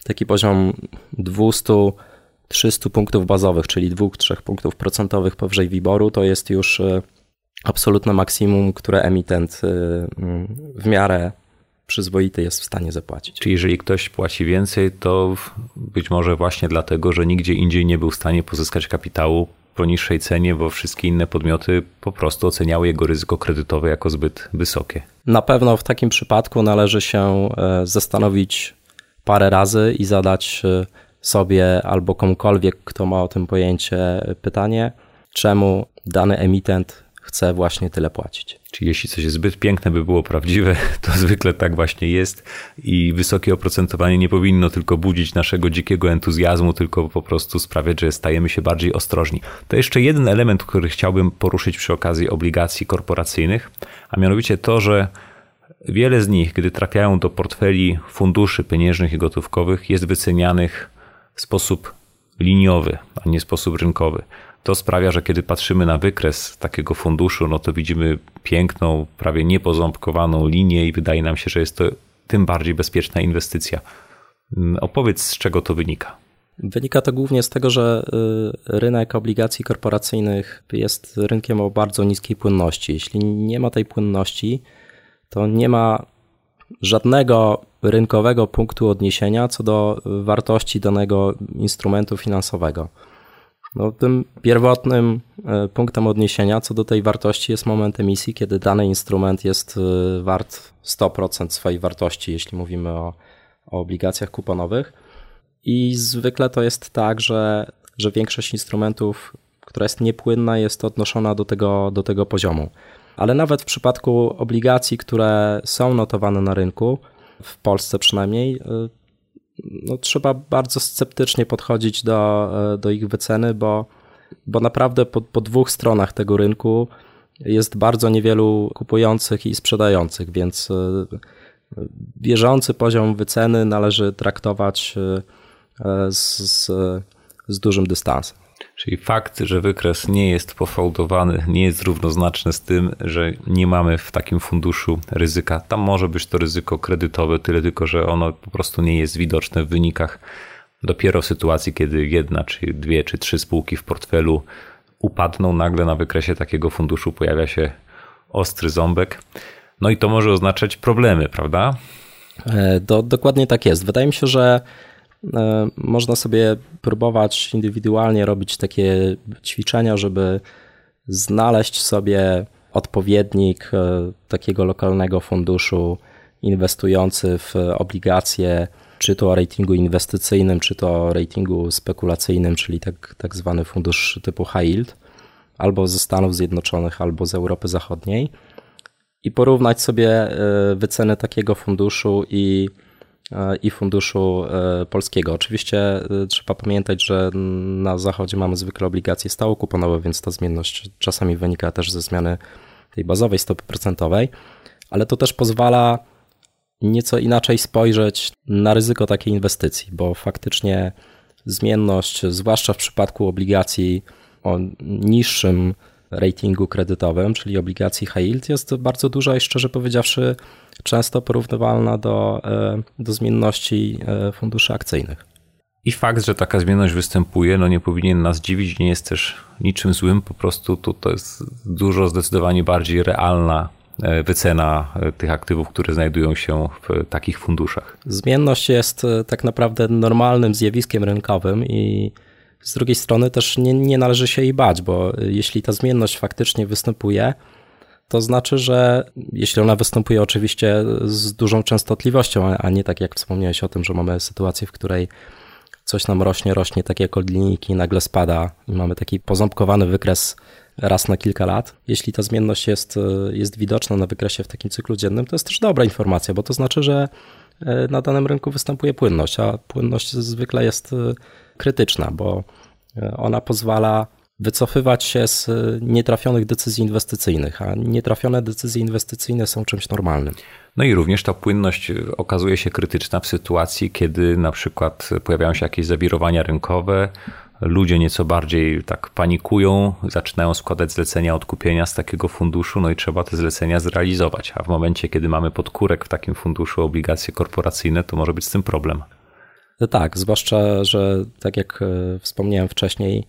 [SPEAKER 2] taki poziom 200 300 punktów bazowych, czyli 2-3 punktów procentowych powyżej wyboru, to jest już e, absolutne maksimum, które emitent e, w miarę przyzwoity jest w stanie zapłacić.
[SPEAKER 1] Czyli jeżeli ktoś płaci więcej, to być może właśnie dlatego, że nigdzie indziej nie był w stanie pozyskać kapitału po niższej cenie, bo wszystkie inne podmioty po prostu oceniały jego ryzyko kredytowe jako zbyt wysokie.
[SPEAKER 2] Na pewno w takim przypadku należy się e, zastanowić parę razy i zadać e, sobie albo komukolwiek, kto ma o tym pojęcie, pytanie, czemu dany emitent chce właśnie tyle płacić.
[SPEAKER 1] Czyli jeśli coś jest zbyt piękne, by było prawdziwe, to zwykle tak właśnie jest i wysokie oprocentowanie nie powinno tylko budzić naszego dzikiego entuzjazmu, tylko po prostu sprawiać, że stajemy się bardziej ostrożni. To jeszcze jeden element, który chciałbym poruszyć przy okazji obligacji korporacyjnych, a mianowicie to, że wiele z nich, gdy trafiają do portfeli funduszy pieniężnych i gotówkowych, jest wycenianych w sposób liniowy, a nie sposób rynkowy. To sprawia, że kiedy patrzymy na wykres takiego funduszu, no to widzimy piękną, prawie niepoząbkowaną linię i wydaje nam się, że jest to tym bardziej bezpieczna inwestycja. Mm, opowiedz, z czego to wynika.
[SPEAKER 2] Wynika to głównie z tego, że y, rynek obligacji korporacyjnych jest rynkiem o bardzo niskiej płynności. Jeśli nie ma tej płynności, to nie ma żadnego rynkowego punktu odniesienia co do wartości danego instrumentu finansowego. No, tym pierwotnym e, punktem odniesienia co do tej wartości jest moment emisji, kiedy dany instrument jest e, wart 100% swojej wartości, jeśli mówimy o, o obligacjach kuponowych. I zwykle to jest tak, że, że większość instrumentów, która jest niepłynna, jest odnoszona do tego, do tego poziomu. Ale nawet w przypadku obligacji, które są notowane na rynku, w Polsce przynajmniej, e, no, trzeba bardzo sceptycznie podchodzić do, e, do ich wyceny, bo, bo naprawdę po, po dwóch stronach tego rynku jest bardzo niewielu kupujących i sprzedających, więc e, bieżący poziom wyceny należy traktować z, z, z dużym dystansem.
[SPEAKER 1] Czyli fakt, że wykres nie jest pofałdowany, nie jest równoznaczny z tym, że nie mamy w takim funduszu ryzyka. Tam może być to ryzyko kredytowe, tyle tylko, że ono po prostu nie jest widoczne w wynikach. Dopiero w sytuacji, kiedy jedna, czy dwie, czy trzy spółki w portfelu upadną, nagle na wykresie takiego funduszu pojawia się ostry ząbek. No i to może oznaczać problemy, prawda?
[SPEAKER 2] E, do, dokładnie tak jest. Wydaje mi się, że można sobie próbować indywidualnie robić takie ćwiczenia, żeby znaleźć sobie odpowiednik e, takiego lokalnego funduszu inwestujący w obligacje, czy to o ratingu inwestycyjnym, czy to o ratingu spekulacyjnym, czyli tak, tak zwany fundusz typu high yield, albo ze Stanów Zjednoczonych, albo z Europy Zachodniej i porównać sobie e, wyceny takiego funduszu i i funduszu e, polskiego. Oczywiście e, trzeba pamiętać, że na zachodzie mamy zwykle obligacje stało kuponowe, więc ta zmienność czasami wynika też ze zmiany tej bazowej stopy procentowej, ale to też pozwala nieco inaczej spojrzeć na ryzyko takiej inwestycji, bo faktycznie zmienność, zwłaszcza w przypadku obligacji o niższym ratingu kredytowym, czyli obligacji high yield, jest bardzo duża i szczerze powiedziawszy często porównywalna do, e, do zmienności e, funduszy akcyjnych.
[SPEAKER 1] I fakt, że taka zmienność występuje, no nie powinien nas dziwić, nie jest też niczym złym, po prostu to, to jest dużo zdecydowanie bardziej realna e, wycena tych aktywów, które znajdują się w takich funduszach.
[SPEAKER 2] Zmienność jest tak naprawdę normalnym zjawiskiem rynkowym i z drugiej strony też nie, nie należy się jej bać, bo jeśli ta zmienność faktycznie występuje, to znaczy, że jeśli ona występuje oczywiście z dużą częstotliwością, a nie tak jak wspomniałeś o tym, że mamy sytuację, w której coś nam rośnie, rośnie tak jak od linijki, nagle spada i mamy taki poząbkowany wykres raz na kilka lat. Jeśli ta zmienność jest, jest widoczna na wykresie w takim cyklu dziennym, to jest też dobra informacja, bo to znaczy, że e, na danym rynku występuje płynność, a płynność zwykle jest krytyczna, bo e, ona pozwala wycofywać się z y, nietrafionych decyzji inwestycyjnych, a nietrafione decyzje inwestycyjne są czymś normalnym.
[SPEAKER 1] No i również ta płynność y, okazuje się krytyczna w sytuacji, kiedy na przykład pojawiają się jakieś zawirowania rynkowe, ludzie nieco bardziej tak panikują, zaczynają składać zlecenia odkupienia z takiego funduszu, no i trzeba te zlecenia zrealizować. A w momencie, kiedy mamy podkórek w takim funduszu obligacje korporacyjne, to może być z tym problem.
[SPEAKER 2] Tak, zwłaszcza, że tak jak y, wspomniałem wcześniej,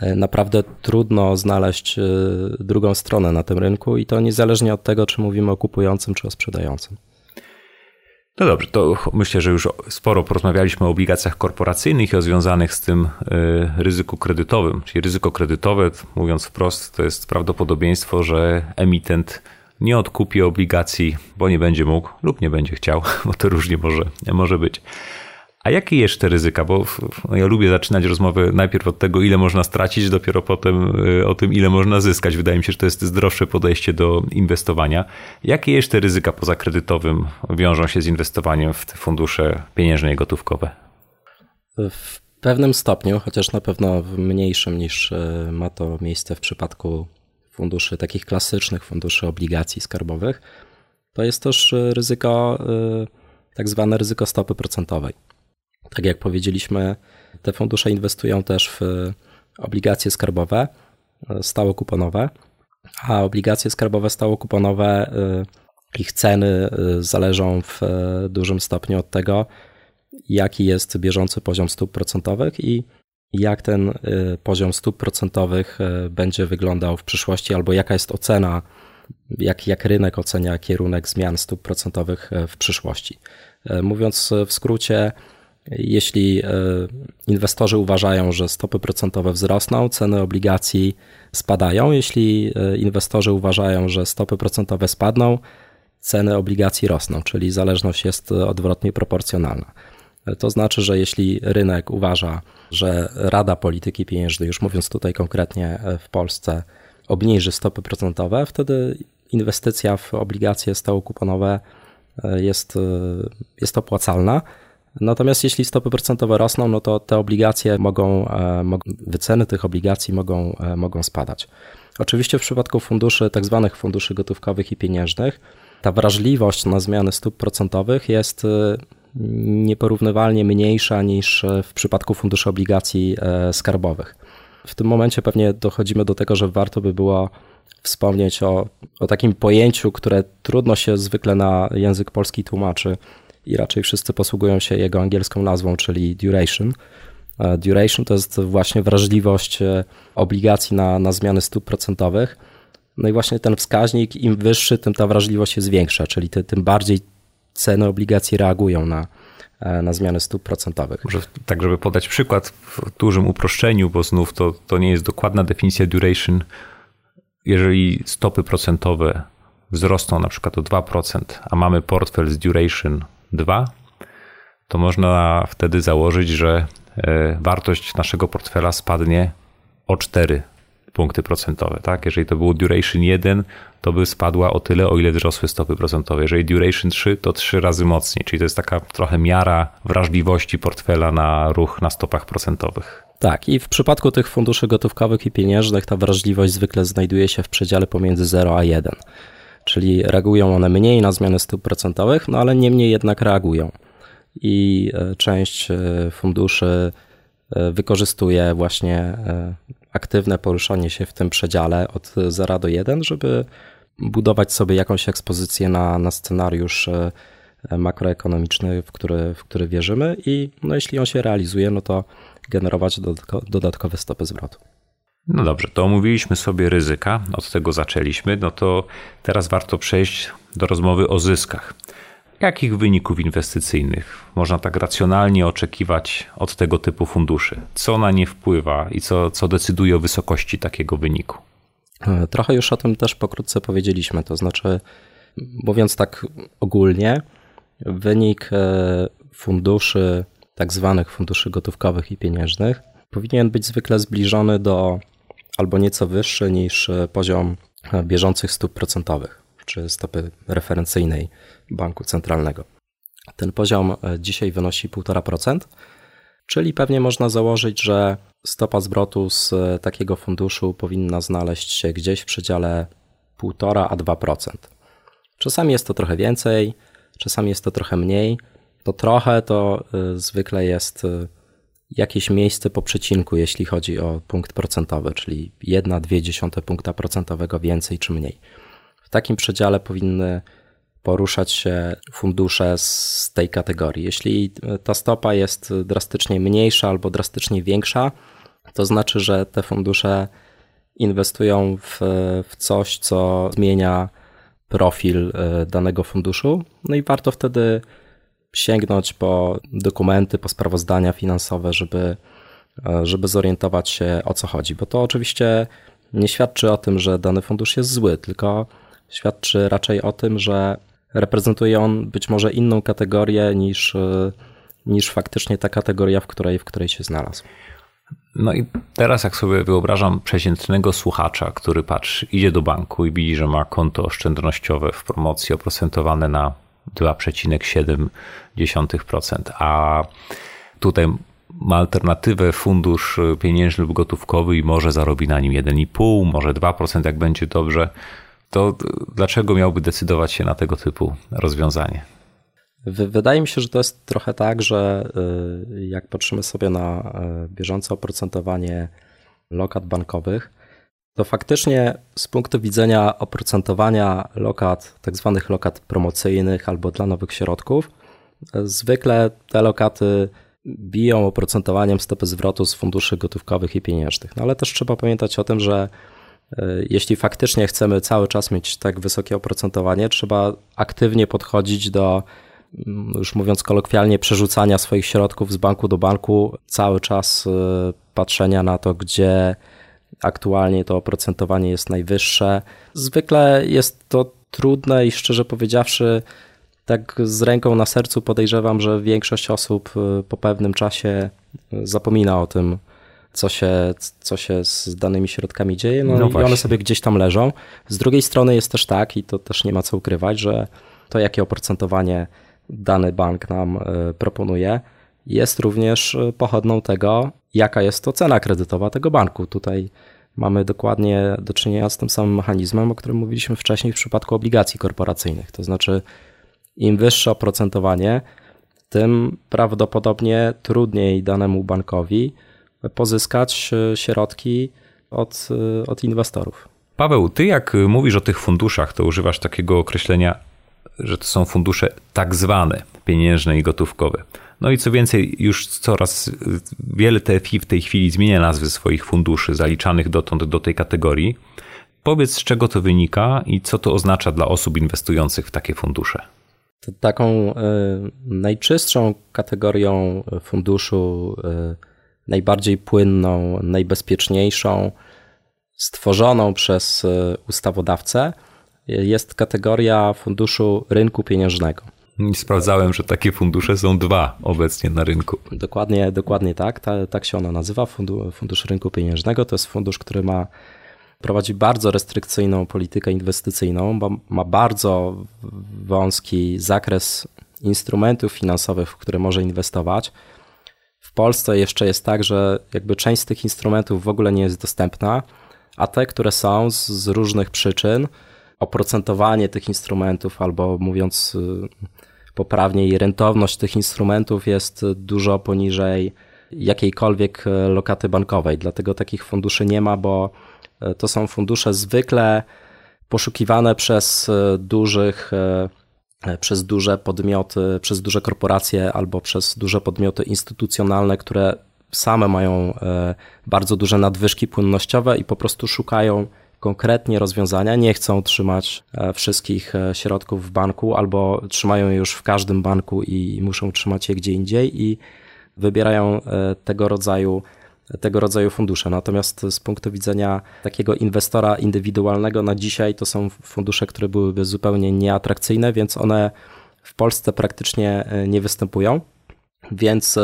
[SPEAKER 2] E, naprawdę trudno znaleźć e, drugą stronę na tym rynku i to niezależnie od tego, czy mówimy o kupującym, czy o sprzedającym.
[SPEAKER 1] No dobrze, to myślę, że już sporo porozmawialiśmy o obligacjach korporacyjnych i o związanych z tym e, ryzyku kredytowym. Czyli ryzyko kredytowe, mówiąc wprost, to jest prawdopodobieństwo, że emitent nie odkupi obligacji, bo nie będzie mógł lub nie będzie chciał, bo to różnie może, może być. A jakie jeszcze ryzyka? Bo ja lubię zaczynać rozmowę najpierw od tego, ile można stracić, dopiero potem y, o tym, ile można zyskać. Wydaje mi się, że to jest zdrowsze podejście do inwestowania. Jakie jeszcze ryzyka poza kredytowym wiążą się z inwestowaniem w te fundusze pieniężne i gotówkowe?
[SPEAKER 2] W pewnym stopniu, chociaż na pewno mniejszym niż y, ma to miejsce w przypadku funduszy takich klasycznych, funduszy obligacji skarbowych, to jest też y, ryzyko, tak zwane ryzyko stopy procentowej. Tak jak powiedzieliśmy, te fundusze inwestują też w obligacje skarbowe stałokuponowe, a obligacje skarbowe stałokuponowe, y, ich ceny zależą w dużym stopniu od tego, jaki jest bieżący poziom stóp procentowych i jak ten poziom stóp procentowych będzie wyglądał w przyszłości, albo jaka jest ocena, jak, jak rynek ocenia kierunek zmian stóp procentowych w przyszłości. Mówiąc w skrócie, jeśli e, inwestorzy uważają, że stopy procentowe wzrosną, ceny obligacji spadają. Jeśli e, inwestorzy uważają, że stopy procentowe spadną, ceny obligacji rosną, czyli zależność jest odwrotnie proporcjonalna. E, to znaczy, że jeśli rynek uważa, że Rada Polityki Pieniężnej, już mówiąc tutaj konkretnie w Polsce, obniży stopy procentowe, wtedy inwestycja w obligacje stałokuponowe jest, jest opłacalna. Natomiast jeśli stopy procentowe rosną, no to te obligacje mogą, e, wyceny tych obligacji mogą, e, mogą spadać. Oczywiście w przypadku funduszy, tak zwanych funduszy gotówkowych i pieniężnych, ta wrażliwość na zmiany stóp procentowych jest e, nieporównywalnie mniejsza niż w przypadku funduszy obligacji skarbowych. W tym momencie pewnie dochodzimy do tego, że warto by było wspomnieć o, o takim pojęciu, które trudno się zwykle na język polski tłumaczy, i raczej wszyscy posługują się jego angielską nazwą, czyli duration. E, duration to jest właśnie wrażliwość e, obligacji na, na zmiany stóp procentowych. No i właśnie ten wskaźnik, im wyższy, tym ta wrażliwość jest większa, czyli ty, tym bardziej ceny obligacji reagują na, e, na zmiany stóp procentowych.
[SPEAKER 1] Może tak, żeby podać przykład w dużym uproszczeniu, bo znów to, to nie jest dokładna definicja duration. Jeżeli stopy procentowe wzrosną na przykład o 2%, a mamy portfel z duration 2, to można wtedy założyć, że e, wartość naszego portfela spadnie o 4 punkty procentowe. Tak? Jeżeli to było duration 1, to by spadła o tyle, o ile wzrosły stopy procentowe. Jeżeli duration 3, to 3 razy mocniej. Czyli to jest taka trochę miara wrażliwości portfela na ruch na stopach procentowych.
[SPEAKER 2] Tak, i w przypadku tych funduszy gotówkowych i pieniężnych ta wrażliwość zwykle znajduje się w przedziale pomiędzy 0 a 1 czyli reagują one mniej na zmiany stóp procentowych, no ale niemniej jednak reagują. I e, część e, funduszy e, wykorzystuje właśnie aktywne poruszanie się w tym przedziale od 0 do 1, żeby budować sobie jakąś ekspozycję na, na scenariusz makroekonomiczny, w który, w który wierzymy i no, jeśli on się realizuje, no to generować dodatkowe stopy zwrotu.
[SPEAKER 1] No dobrze, to omówiliśmy sobie ryzyka, od tego zaczęliśmy, no to teraz warto przejść do rozmowy o zyskach. Jakich wyników inwestycyjnych można tak racjonalnie oczekiwać od tego typu funduszy? Co na nie wpływa i co, co decyduje o wysokości takiego wyniku?
[SPEAKER 2] E, trochę już o tym też pokrótce powiedzieliśmy, to znaczy, mówiąc tak ogólnie, wynik e, funduszy, tak zwanych funduszy gotówkowych i pieniężnych, powinien być zwykle zbliżony do albo nieco wyższy niż e, poziom e, bieżących stóp procentowych czy stopy referencyjnej banku centralnego. Ten poziom e, dzisiaj wynosi 1,5%, czyli pewnie można założyć, że stopa zwrotu z takiego funduszu powinna znaleźć się gdzieś w przedziale 1,5 a 2%. Czasami jest to trochę więcej, czasami jest to trochę mniej. To trochę to zwykle jest jakieś miejsce po przecinku, jeśli chodzi o punkt procentowy, czyli 1,2 punkta procentowego więcej czy mniej. W takim przedziale powinny poruszać się fundusze z tej kategorii. Jeśli ta stopa jest drastycznie mniejsza albo drastycznie większa, to znaczy, że te fundusze inwestują w, w coś, co zmienia profil e, danego funduszu. No i warto wtedy sięgnąć po dokumenty, po sprawozdania finansowe, żeby, e, żeby zorientować się o co chodzi. Bo to oczywiście nie świadczy o tym, że dany fundusz jest zły, tylko świadczy raczej o tym, że reprezentuje on być może inną kategorię niż, e, niż faktycznie ta kategoria, w której, w której się znalazł.
[SPEAKER 1] No i teraz jak sobie wyobrażam przeciętnego słuchacza, który patrzy, idzie do banku i widzi, że ma konto oszczędnościowe w promocji oprocentowane na 2,7%, a tutaj ma alternatywę fundusz pieniężny lub gotówkowy i może zarobi na nim 1,5, może 2%, jak będzie dobrze, to dlaczego miałby decydować się na tego typu rozwiązanie?
[SPEAKER 2] Wydaje mi się, że to jest trochę tak, że y, jak patrzymy sobie na y, bieżące oprocentowanie lokat bankowych, to faktycznie z punktu widzenia oprocentowania lokat, tak zwanych lokat promocyjnych albo dla nowych środków, zwykle te lokaty biją oprocentowaniem stopy zwrotu z funduszy gotówkowych i pieniężnych. No ale też trzeba pamiętać o tym, że y, jeśli faktycznie chcemy cały czas mieć tak wysokie oprocentowanie, trzeba aktywnie podchodzić do Mm, już mówiąc kolokwialnie, przerzucania swoich środków z banku do banku, cały czas y, patrzenia na to, gdzie aktualnie to oprocentowanie jest najwyższe. Zwykle jest to trudne i szczerze powiedziawszy, tak z ręką na sercu podejrzewam, że większość osób y, po pewnym czasie y, zapomina o tym, co się, co się z danymi środkami dzieje, no, no i one sobie gdzieś tam leżą. Z drugiej strony jest też tak, i to też nie ma co ukrywać, że to jakie oprocentowanie dany bank nam e, proponuje, jest również pochodną tego, jaka jest to cena kredytowa tego banku. Tutaj mamy dokładnie do czynienia z tym samym mechanizmem, o którym mówiliśmy wcześniej w przypadku obligacji korporacyjnych. To znaczy, im wyższe oprocentowanie, tym prawdopodobnie trudniej danemu bankowi pozyskać e, środki od, od inwestorów.
[SPEAKER 1] Paweł, ty jak mówisz o tych funduszach, to używasz takiego określenia że to są fundusze tak zwane pieniężne i gotówkowe. No i co więcej, już coraz wiele TFI w tej chwili zmienia nazwy swoich funduszy zaliczanych dotąd do tej kategorii. Powiedz, z czego to wynika i co to oznacza dla osób inwestujących w takie fundusze.
[SPEAKER 2] Taką y, najczystszą kategorią funduszu, y, najbardziej płynną, najbezpieczniejszą, stworzoną przez y, ustawodawcę, jest kategoria funduszu rynku pieniężnego.
[SPEAKER 1] Sprawdzałem, że takie fundusze są dwa obecnie na rynku.
[SPEAKER 2] Dokładnie, dokładnie tak. Ta, tak się ona nazywa. Fundusz Rynku Pieniężnego to jest fundusz, który ma prowadzi bardzo restrykcyjną politykę inwestycyjną, bo ma bardzo wąski zakres instrumentów finansowych, w które może inwestować. W Polsce jeszcze jest tak, że jakby część z tych instrumentów w ogóle nie jest dostępna, a te, które są z, z różnych przyczyn, oprocentowanie tych instrumentów, albo mówiąc y, poprawniej, rentowność tych instrumentów jest dużo poniżej jakiejkolwiek y, lokaty bankowej. Dlatego takich funduszy nie ma, bo y, to są fundusze zwykle poszukiwane przez dużych, przez duże podmioty, przez duże korporacje albo przez duże podmioty instytucjonalne, które same mają bardzo duże nadwyżki płynnościowe i po prostu szukają konkretnie rozwiązania, nie chcą trzymać e, wszystkich e, środków w banku albo trzymają je już w każdym banku i muszą trzymać je gdzie indziej i wybierają e, tego rodzaju tego rodzaju fundusze. Natomiast z punktu widzenia takiego inwestora indywidualnego na dzisiaj to są fundusze, które byłyby zupełnie nieatrakcyjne, więc one w Polsce praktycznie nie występują. Więc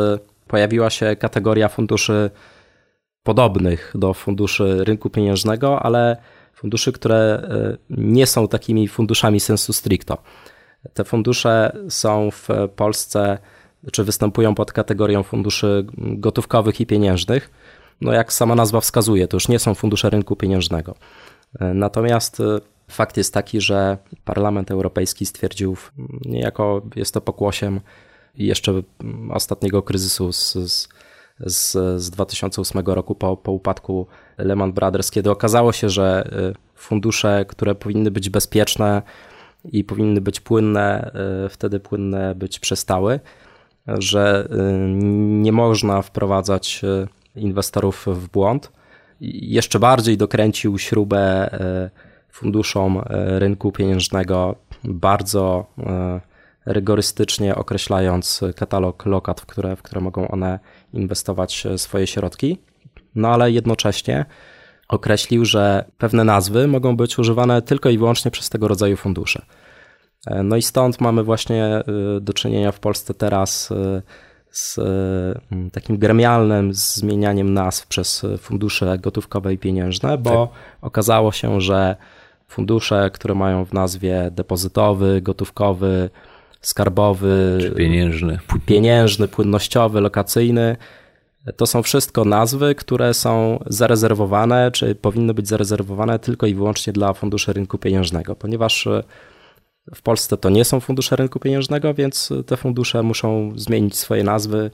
[SPEAKER 2] pojawiła się kategoria funduszy podobnych do funduszy rynku pieniężnego, ale funduszy, które e, nie są takimi funduszami sensu stricto. Te fundusze są w Polsce, czy występują pod kategorią funduszy gotówkowych i pieniężnych. No jak sama nazwa wskazuje, to już nie są fundusze rynku pieniężnego. E, natomiast e, fakt jest taki, że Parlament Europejski stwierdził, niejako jest to pokłosiem jeszcze ostatniego kryzysu z, z z, z 2008 roku po, po upadku Lehman Brothers, kiedy okazało się, że y, fundusze, które powinny być bezpieczne i powinny być płynne, y, wtedy płynne być przestały, że y, nie można wprowadzać inwestorów w błąd. Jeszcze bardziej dokręcił śrubę funduszom rynku pieniężnego bardzo rygorystycznie określając katalog lokat, w które, w które mogą one inwestować e, swoje środki. No ale jednocześnie określił, że pewne nazwy mogą być używane tylko i wyłącznie przez tego rodzaju fundusze. E, no i stąd mamy właśnie e, do czynienia w Polsce teraz z takim gremialnym zmienianiem nazw przez fundusze gotówkowe i pieniężne, bo tak. okazało się, że fundusze, które mają w nazwie depozytowy, gotówkowy, skarbowy,
[SPEAKER 1] pieniężny.
[SPEAKER 2] pieniężny, płynnościowy, lokacyjny, to są wszystko nazwy, które są zarezerwowane, czy powinny być zarezerwowane tylko i wyłącznie dla funduszy rynku pieniężnego, ponieważ e, w Polsce to nie są fundusze rynku pieniężnego, więc te fundusze muszą zmienić swoje nazwy,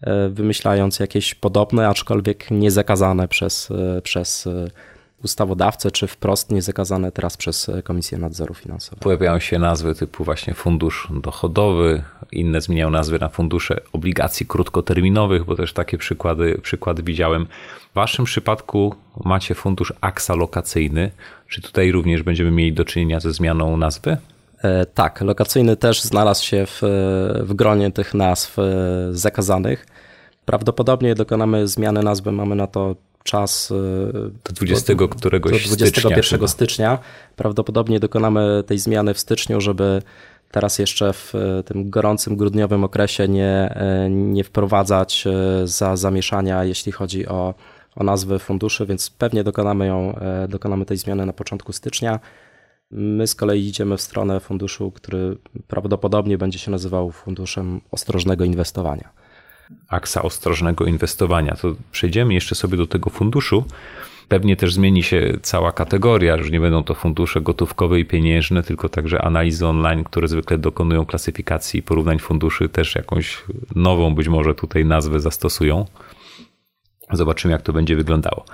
[SPEAKER 2] e, wymyślając jakieś podobne, aczkolwiek niezakazane przez, e, przez ustawodawcę, czy wprost niezakazane teraz przez Komisję Nadzoru Finansowego.
[SPEAKER 1] Pojawiają się nazwy typu właśnie fundusz dochodowy, inne zmieniają nazwy na fundusze obligacji krótkoterminowych, bo też takie przykłady, przykłady widziałem. W waszym przypadku macie fundusz aksa lokacyjny. Czy tutaj również będziemy mieli do czynienia ze zmianą nazwy?
[SPEAKER 2] E, tak, lokacyjny też znalazł się w, w gronie tych nazw e, zakazanych. Prawdopodobnie dokonamy zmiany nazwy, mamy na to czas.
[SPEAKER 1] E, do 20 do, któregoś do
[SPEAKER 2] 21
[SPEAKER 1] stycznia,
[SPEAKER 2] stycznia. Prawdopodobnie dokonamy tej zmiany w styczniu, żeby teraz jeszcze w e, tym gorącym grudniowym okresie nie, e, nie wprowadzać za zamieszania, jeśli chodzi o, o nazwy funduszy, więc pewnie dokonamy ją, dokonamy tej zmiany na początku stycznia. My z kolei idziemy w stronę funduszu, który prawdopodobnie będzie się nazywał Funduszem Ostrożnego Inwestowania
[SPEAKER 1] aksa ostrożnego inwestowania. To przejdziemy jeszcze sobie do tego funduszu. Pewnie też zmieni się cała kategoria, że nie będą to fundusze gotówkowe i pieniężne, tylko także analizy online, które zwykle dokonują klasyfikacji i porównań funduszy, też jakąś nową być może tutaj nazwę zastosują. Zobaczymy, jak to będzie wyglądało.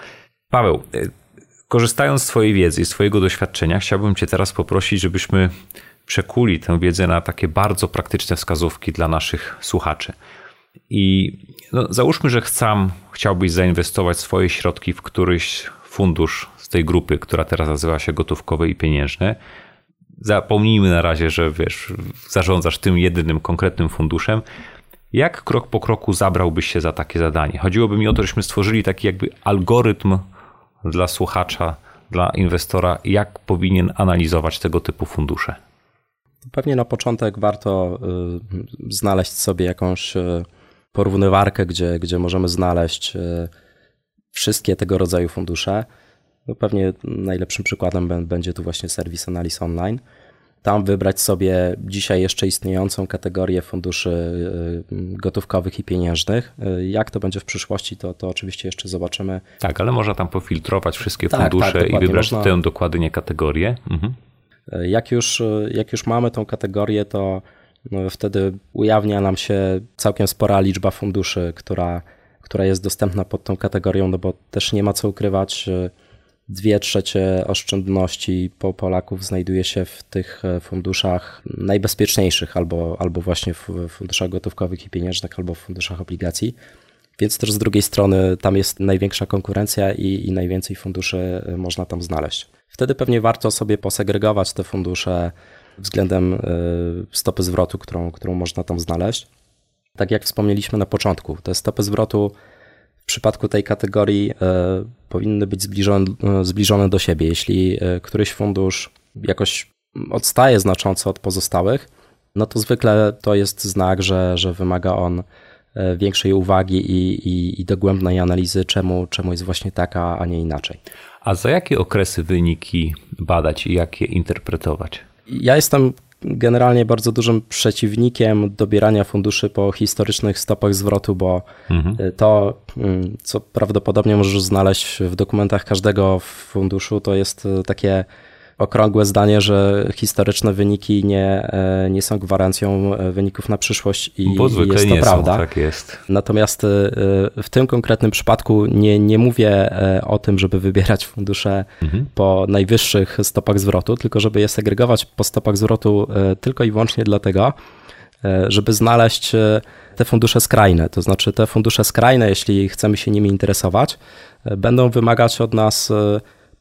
[SPEAKER 1] Paweł, e, korzystając z Twojej wiedzy i swojego doświadczenia, chciałbym Cię teraz poprosić, żebyśmy przekuli tę wiedzę na takie bardzo praktyczne wskazówki dla naszych słuchaczy. I no, załóżmy, że chcę, chciałbyś zainwestować swoje środki w któryś fundusz z tej grupy, która teraz nazywa się gotówkowe i pieniężne. Zapomnijmy na razie, że wiesz, zarządzasz tym jedynym konkretnym funduszem. Jak krok po kroku zabrałbyś się za takie zadanie? Chodziłoby mi o to, żebyśmy stworzyli taki jakby algorytm dla słuchacza, dla inwestora, jak powinien analizować tego typu fundusze.
[SPEAKER 2] Pewnie na początek warto y, znaleźć sobie jakąś y, porównywarkę, gdzie, gdzie możemy znaleźć e, wszystkie tego rodzaju fundusze. No pewnie najlepszym przykładem będzie tu właśnie serwis Analyz Online. Tam wybrać sobie dzisiaj jeszcze istniejącą kategorię funduszy e, gotówkowych i pieniężnych. E, jak to będzie w przyszłości, to, to oczywiście jeszcze zobaczymy.
[SPEAKER 1] Tak, ale można tam pofiltrować wszystkie tak, fundusze tak, i wybrać można... tę dokładnie kategorię. Mhm.
[SPEAKER 2] Jak, już, jak już mamy tą kategorię, to no wtedy ujawnia nam się całkiem spora liczba funduszy, która, która jest dostępna pod tą kategorią, no bo też nie ma co ukrywać, dwie trzecie oszczędności po Polaków znajduje się w tych e, funduszach najbezpieczniejszych, albo, albo właśnie w funduszach gotówkowych i pieniężnych, albo w funduszach obligacji. Więc też z drugiej strony tam jest największa konkurencja i, i najwięcej funduszy e, można tam znaleźć. Wtedy pewnie warto sobie posegregować te fundusze względem e, stopy zwrotu, którą, którą można tam znaleźć. Tak jak wspomnieliśmy na początku, te stopy zwrotu w przypadku tej kategorii e, powinny być zbliżone, e, zbliżone do siebie. Jeśli któryś fundusz jakoś odstaje znacząco od pozostałych, no to zwykle to jest znak, że, że wymaga on większej uwagi i, i, i dogłębnej analizy, czemu, czemu jest właśnie taka, a nie inaczej.
[SPEAKER 1] A za jakie okresy wyniki badać i jak je interpretować?
[SPEAKER 2] Ja jestem generalnie bardzo dużym przeciwnikiem dobierania funduszy po historycznych stopach zwrotu, bo mhm. to, mm, co prawdopodobnie możesz znaleźć w dokumentach każdego funduszu, to jest takie okrągłe zdanie, że historyczne wyniki nie, e, nie są gwarancją e, wyników na przyszłość i Bo jest to prawda.
[SPEAKER 1] Są, tak jest.
[SPEAKER 2] Natomiast e, w tym konkretnym przypadku nie, nie mówię o tym, żeby wybierać fundusze mhm. po najwyższych stopach zwrotu, tylko żeby je segregować po stopach zwrotu tylko i wyłącznie dlatego, żeby znaleźć te fundusze skrajne. To znaczy te fundusze skrajne, jeśli chcemy się nimi interesować, będą wymagać od nas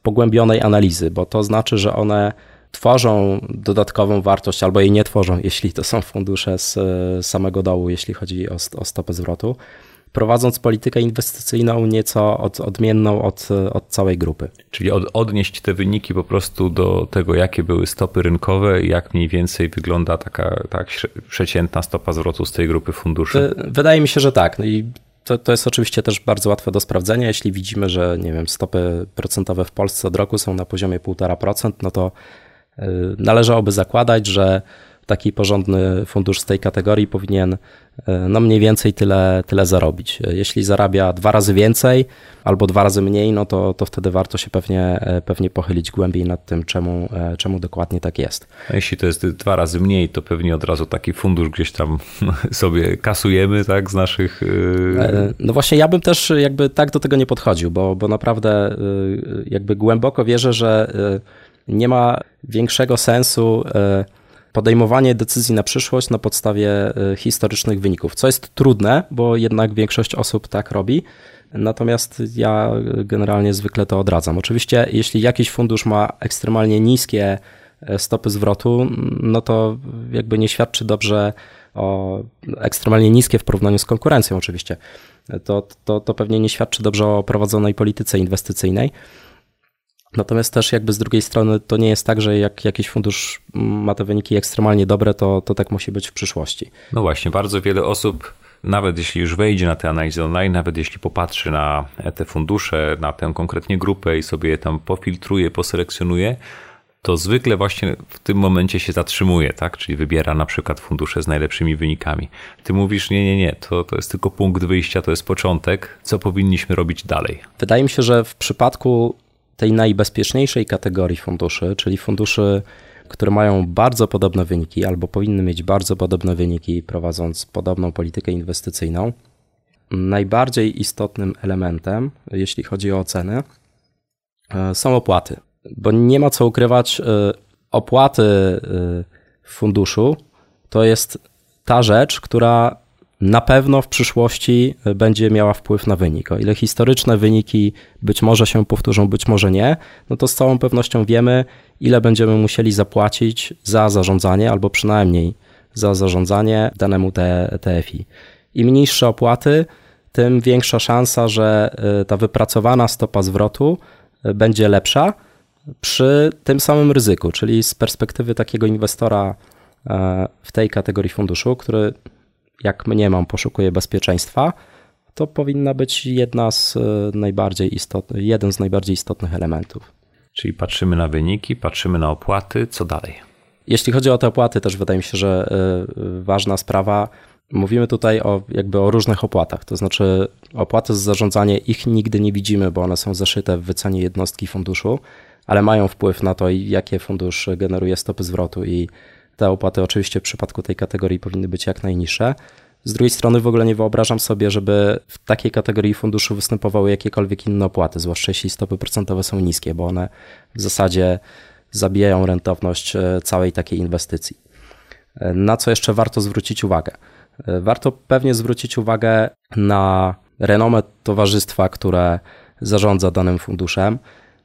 [SPEAKER 2] pogłębionej analizy, bo to znaczy, że one tworzą dodatkową wartość albo jej nie tworzą, jeśli to są fundusze z samego dołu, jeśli chodzi o, o stopę zwrotu. prowadząc politykę inwestycyjną nieco od, odmienną od, od całej grupy.
[SPEAKER 1] Czyli od, odnieść te wyniki po prostu do tego, jakie były stopy rynkowe i jak mniej więcej wygląda taka tak, przeciętna stopa zwrotu z tej grupy funduszy?
[SPEAKER 2] Wydaje mi się, że tak. No i to, to jest oczywiście też bardzo łatwe do sprawdzenia. Jeśli widzimy, że nie wiem, stopy procentowe w Polsce od roku są na poziomie 1,5%, no to y, należałoby zakładać, że taki porządny fundusz z tej kategorii powinien e, no mniej więcej tyle, tyle zarobić. Jeśli zarabia dwa razy więcej albo dwa razy mniej, no to, to wtedy warto się pewnie, e, pewnie pochylić głębiej nad tym, czemu, e, czemu dokładnie tak jest.
[SPEAKER 1] A jeśli to jest dwa razy mniej, to pewnie od razu taki fundusz gdzieś tam sobie kasujemy, tak, z naszych...
[SPEAKER 2] No właśnie, ja bym też jakby tak do tego nie podchodził, bo, bo naprawdę jakby głęboko wierzę, że nie ma większego sensu podejmowanie decyzji na przyszłość na podstawie y, historycznych wyników, co jest trudne, bo jednak większość osób tak robi. Natomiast ja generalnie zwykle to odradzam. Oczywiście, jeśli jakiś fundusz ma ekstremalnie niskie e, stopy zwrotu, no to jakby nie świadczy dobrze o ekstremalnie niskie w porównaniu z konkurencją, oczywiście. To, to, to pewnie nie świadczy dobrze o prowadzonej polityce inwestycyjnej. Natomiast też jakby z drugiej strony to nie jest tak, że jak jakiś fundusz ma te wyniki ekstremalnie dobre, to, to tak musi być w przyszłości.
[SPEAKER 1] No właśnie, bardzo wiele osób, nawet jeśli już wejdzie na te analizy online, nawet jeśli popatrzy na te fundusze, na tę konkretnie grupę i sobie je tam pofiltruje, poselekcjonuje, to zwykle właśnie w tym momencie się zatrzymuje, tak? Czyli wybiera na przykład fundusze z najlepszymi wynikami. Ty mówisz, nie, nie, nie, to, to jest tylko punkt wyjścia, to jest początek. Co powinniśmy robić dalej?
[SPEAKER 2] Wydaje mi się, że w przypadku tej najbezpieczniejszej kategorii funduszy, czyli funduszy, które mają bardzo podobne wyniki albo powinny mieć bardzo podobne wyniki, prowadząc podobną politykę inwestycyjną, najbardziej istotnym elementem, jeśli chodzi o oceny, e, są opłaty. Bo nie ma co ukrywać, e, opłaty e, w funduszu to jest ta rzecz, która na pewno w przyszłości e, będzie miała wpływ na wynik. O ile historyczne wyniki być może się powtórzą, być może nie, no to z całą pewnością wiemy, ile będziemy musieli zapłacić za zarządzanie, albo przynajmniej za zarządzanie danemu TFI. Im niższe opłaty, tym większa szansa, że e, ta wypracowana stopa zwrotu e, będzie lepsza przy tym samym ryzyku, czyli z perspektywy takiego inwestora w tej kategorii funduszu, który jak mniemam, poszukuje bezpieczeństwa, to powinna być jedna z e, najbardziej istotnych, jeden z najbardziej istotnych elementów.
[SPEAKER 1] Czyli patrzymy na wyniki, patrzymy na opłaty, co dalej?
[SPEAKER 2] Jeśli chodzi o te opłaty, też wydaje mi się, że e, ważna sprawa. Mówimy tutaj o, jakby o różnych opłatach, to znaczy opłaty za zarządzanie, ich nigdy nie widzimy, bo one są zaszyte w wycenie jednostki funduszu, ale mają wpływ na to, jakie fundusz generuje stopy zwrotu i te opłaty oczywiście w przypadku tej kategorii powinny być jak najniższe. Z drugiej strony w ogóle nie wyobrażam sobie, żeby w takiej kategorii funduszu występowały jakiekolwiek inne opłaty, zwłaszcza jeśli stopy procentowe są niskie, bo one w zasadzie zabijają rentowność e, całej takiej inwestycji. E, na co jeszcze warto zwrócić uwagę? E, warto pewnie zwrócić uwagę na renomę towarzystwa, które zarządza danym funduszem.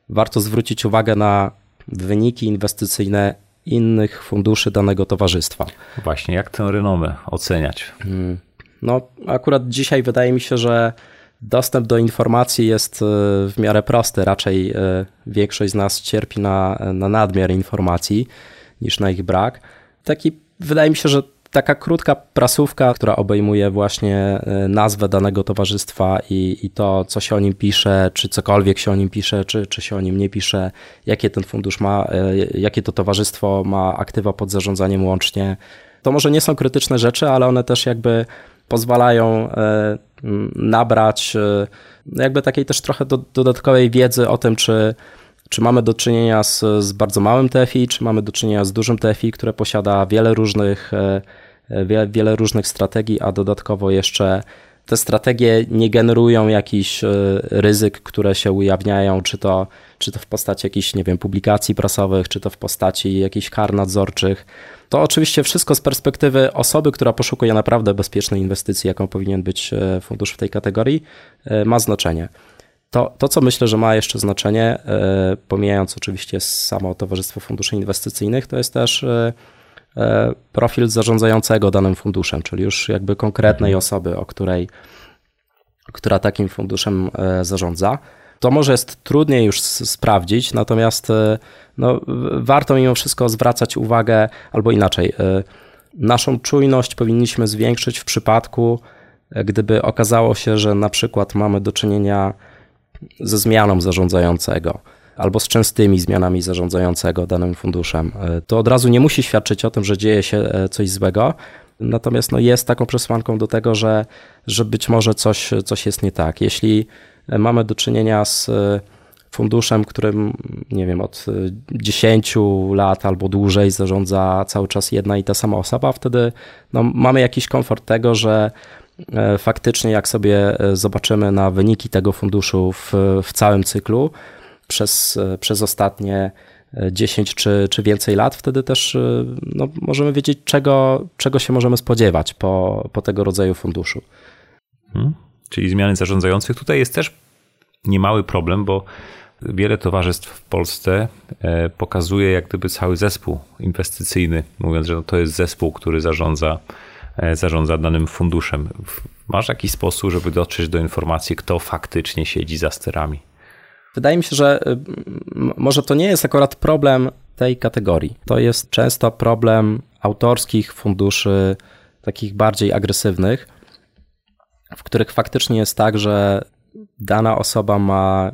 [SPEAKER 2] Warto zwrócić uwagę na wyniki inwestycyjne innych funduszy danego towarzystwa.
[SPEAKER 1] Właśnie, jak tę renomę oceniać? Hmm.
[SPEAKER 2] No, akurat dzisiaj wydaje mi się, że dostęp do informacji jest e, w miarę prosty. Raczej e, większość z nas cierpi na, na nadmiar informacji niż na ich brak. Taki wydaje mi się, że taka krótka prasówka, która obejmuje właśnie e, nazwę danego towarzystwa i, i to, co się o nim pisze, czy cokolwiek się o nim pisze, czy, czy się o nim nie pisze, jakie ten fundusz ma, e, jakie to towarzystwo ma aktywa pod zarządzaniem łącznie. To może nie są krytyczne rzeczy, ale one też jakby pozwalają e, nabrać jakby takiej też trochę do, dodatkowej wiedzy o tym, czy czy mamy do czynienia z, z bardzo małym TFI, czy mamy do czynienia z dużym TFI, które posiada wiele różnych, e, e, wiele, wiele różnych strategii, a dodatkowo jeszcze te strategie nie generują jakichś e, ryzyk, które się ujawniają, czy to, czy to w postaci jakichś, nie wiem, publikacji prasowych, czy to w postaci jakichś kar nadzorczych. To oczywiście wszystko z perspektywy osoby, która poszukuje naprawdę bezpiecznej inwestycji, jaką powinien być fundusz w tej kategorii, ma znaczenie. To, to, co myślę, że ma jeszcze znaczenie, e, pomijając oczywiście samo Towarzystwo Funduszy Inwestycyjnych, to jest też e, e, profil zarządzającego danym funduszem, czyli już jakby konkretnej mhm. osoby, o której która takim funduszem zarządza. To może jest trudniej już sprawdzić, natomiast no, warto mimo wszystko zwracać uwagę, albo inaczej, naszą czujność powinniśmy zwiększyć w przypadku, gdyby okazało się, że na przykład mamy do czynienia ze zmianą zarządzającego albo z częstymi zmianami zarządzającego danym funduszem. To od razu nie musi świadczyć o tym, że dzieje się e, coś złego, natomiast no jest taką przesłanką do tego, że, że być może coś, coś jest nie tak. Jeśli mamy do czynienia z e, funduszem, którym, nie wiem, od 10 lat albo dłużej zarządza cały czas jedna i ta sama osoba, wtedy no, mamy jakiś komfort tego, że e, faktycznie jak sobie e, zobaczymy na wyniki tego funduszu w, w całym cyklu przez, e, przez ostatnie 10 czy, czy więcej lat, wtedy też no, możemy wiedzieć, czego, czego się możemy spodziewać po, po tego rodzaju funduszu.
[SPEAKER 1] Hmm. Czyli zmiany zarządzających. Tutaj jest też niemały problem, bo wiele towarzystw w Polsce e, pokazuje jak gdyby cały zespół inwestycyjny, mówiąc, że no to jest zespół, który zarządza, e, zarządza danym funduszem. Masz jakiś sposób, żeby dotrzeć do informacji, kto faktycznie siedzi za sterami?
[SPEAKER 2] Wydaje mi się, że może to nie jest akurat problem tej kategorii. To jest często problem autorskich funduszy, takich bardziej agresywnych, w których faktycznie jest tak, że dana osoba ma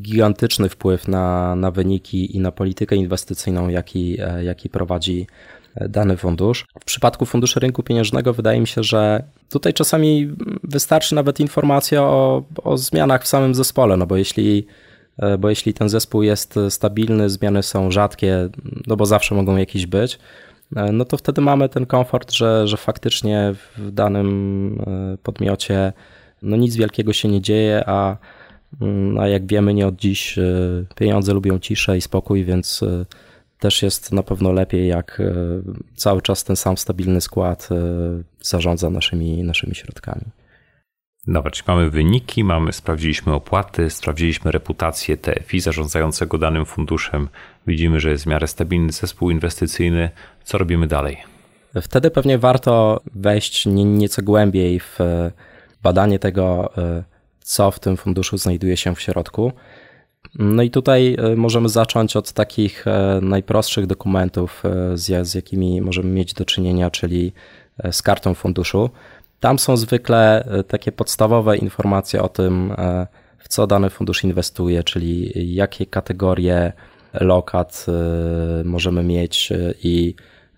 [SPEAKER 2] gigantyczny wpływ na, na wyniki i na politykę inwestycyjną, jaki, e, jaki prowadzi e, dany fundusz. W przypadku funduszy rynku pieniężnego wydaje mi się, że tutaj czasami wystarczy nawet informacja o, o zmianach w samym zespole, no bo jeśli, e, bo jeśli ten zespół jest stabilny, zmiany są rzadkie, no bo zawsze mogą jakieś być, no to wtedy mamy ten komfort, że, że faktycznie w danym podmiocie no nic wielkiego się nie dzieje, a Mm, a jak wiemy, nie od dziś e, pieniądze lubią ciszę i spokój, więc e, też jest na pewno lepiej, jak e, cały czas ten sam stabilny skład zarządza naszymi, naszymi środkami.
[SPEAKER 1] Dobra, czyli mamy wyniki, mamy, sprawdziliśmy opłaty, sprawdziliśmy reputację TFI zarządzającego danym funduszem. Widzimy, że jest w miarę stabilny zespół inwestycyjny. Co robimy dalej?
[SPEAKER 2] Wtedy pewnie warto wejść nieco głębiej w badanie tego, co w tym funduszu znajduje się w środku. No i tutaj e, możemy zacząć od takich e, najprostszych dokumentów, e, z, z jakimi możemy mieć do czynienia, czyli z kartą funduszu. Tam są zwykle takie podstawowe informacje o tym, w co dany fundusz inwestuje, czyli jakie kategorie lokat możemy mieć i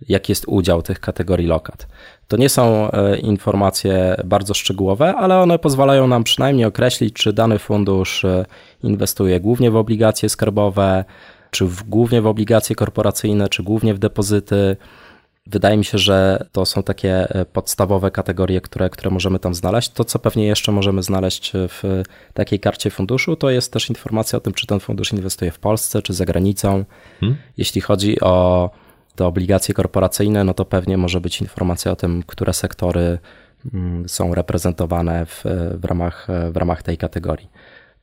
[SPEAKER 2] jaki jest udział tych kategorii lokat. To nie są e, informacje bardzo szczegółowe, ale one pozwalają nam przynajmniej określić, czy dany fundusz e, inwestuje głównie w obligacje skarbowe, czy w, głównie w obligacje korporacyjne, czy głównie w depozyty. Wydaje mi się, że to są takie e, podstawowe kategorie, które, które możemy tam znaleźć. To, co pewnie jeszcze możemy znaleźć w takiej karcie funduszu, to jest też informacja o tym, czy ten fundusz inwestuje w Polsce, czy za granicą. Hmm. Jeśli chodzi o te obligacje korporacyjne, no to pewnie może być informacja o tym, które sektory mm, są reprezentowane w, w, ramach, w ramach tej kategorii.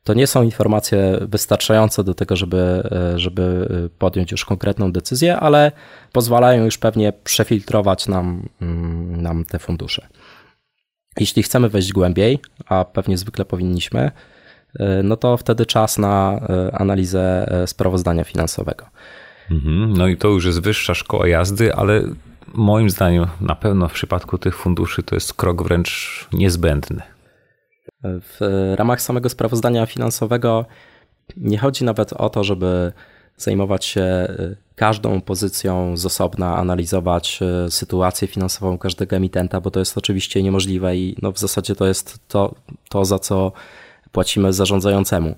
[SPEAKER 2] To nie są informacje wystarczające do tego, żeby, żeby podjąć już konkretną decyzję, ale pozwalają już pewnie przefiltrować nam, mm, nam te fundusze. Jeśli chcemy wejść głębiej, a pewnie zwykle powinniśmy, no to wtedy czas na analizę sprawozdania finansowego.
[SPEAKER 1] Mhm. No i to już jest wyższa szkoła jazdy, ale moim zdaniem na pewno w przypadku tych funduszy to jest krok wręcz niezbędny.
[SPEAKER 2] W ramach samego sprawozdania finansowego nie chodzi nawet o to, żeby zajmować się y, każdą pozycją z osobna, analizować y, sytuację finansową każdego emitenta, bo to jest oczywiście niemożliwe i no w zasadzie to jest to, to za co płacimy zarządzającemu.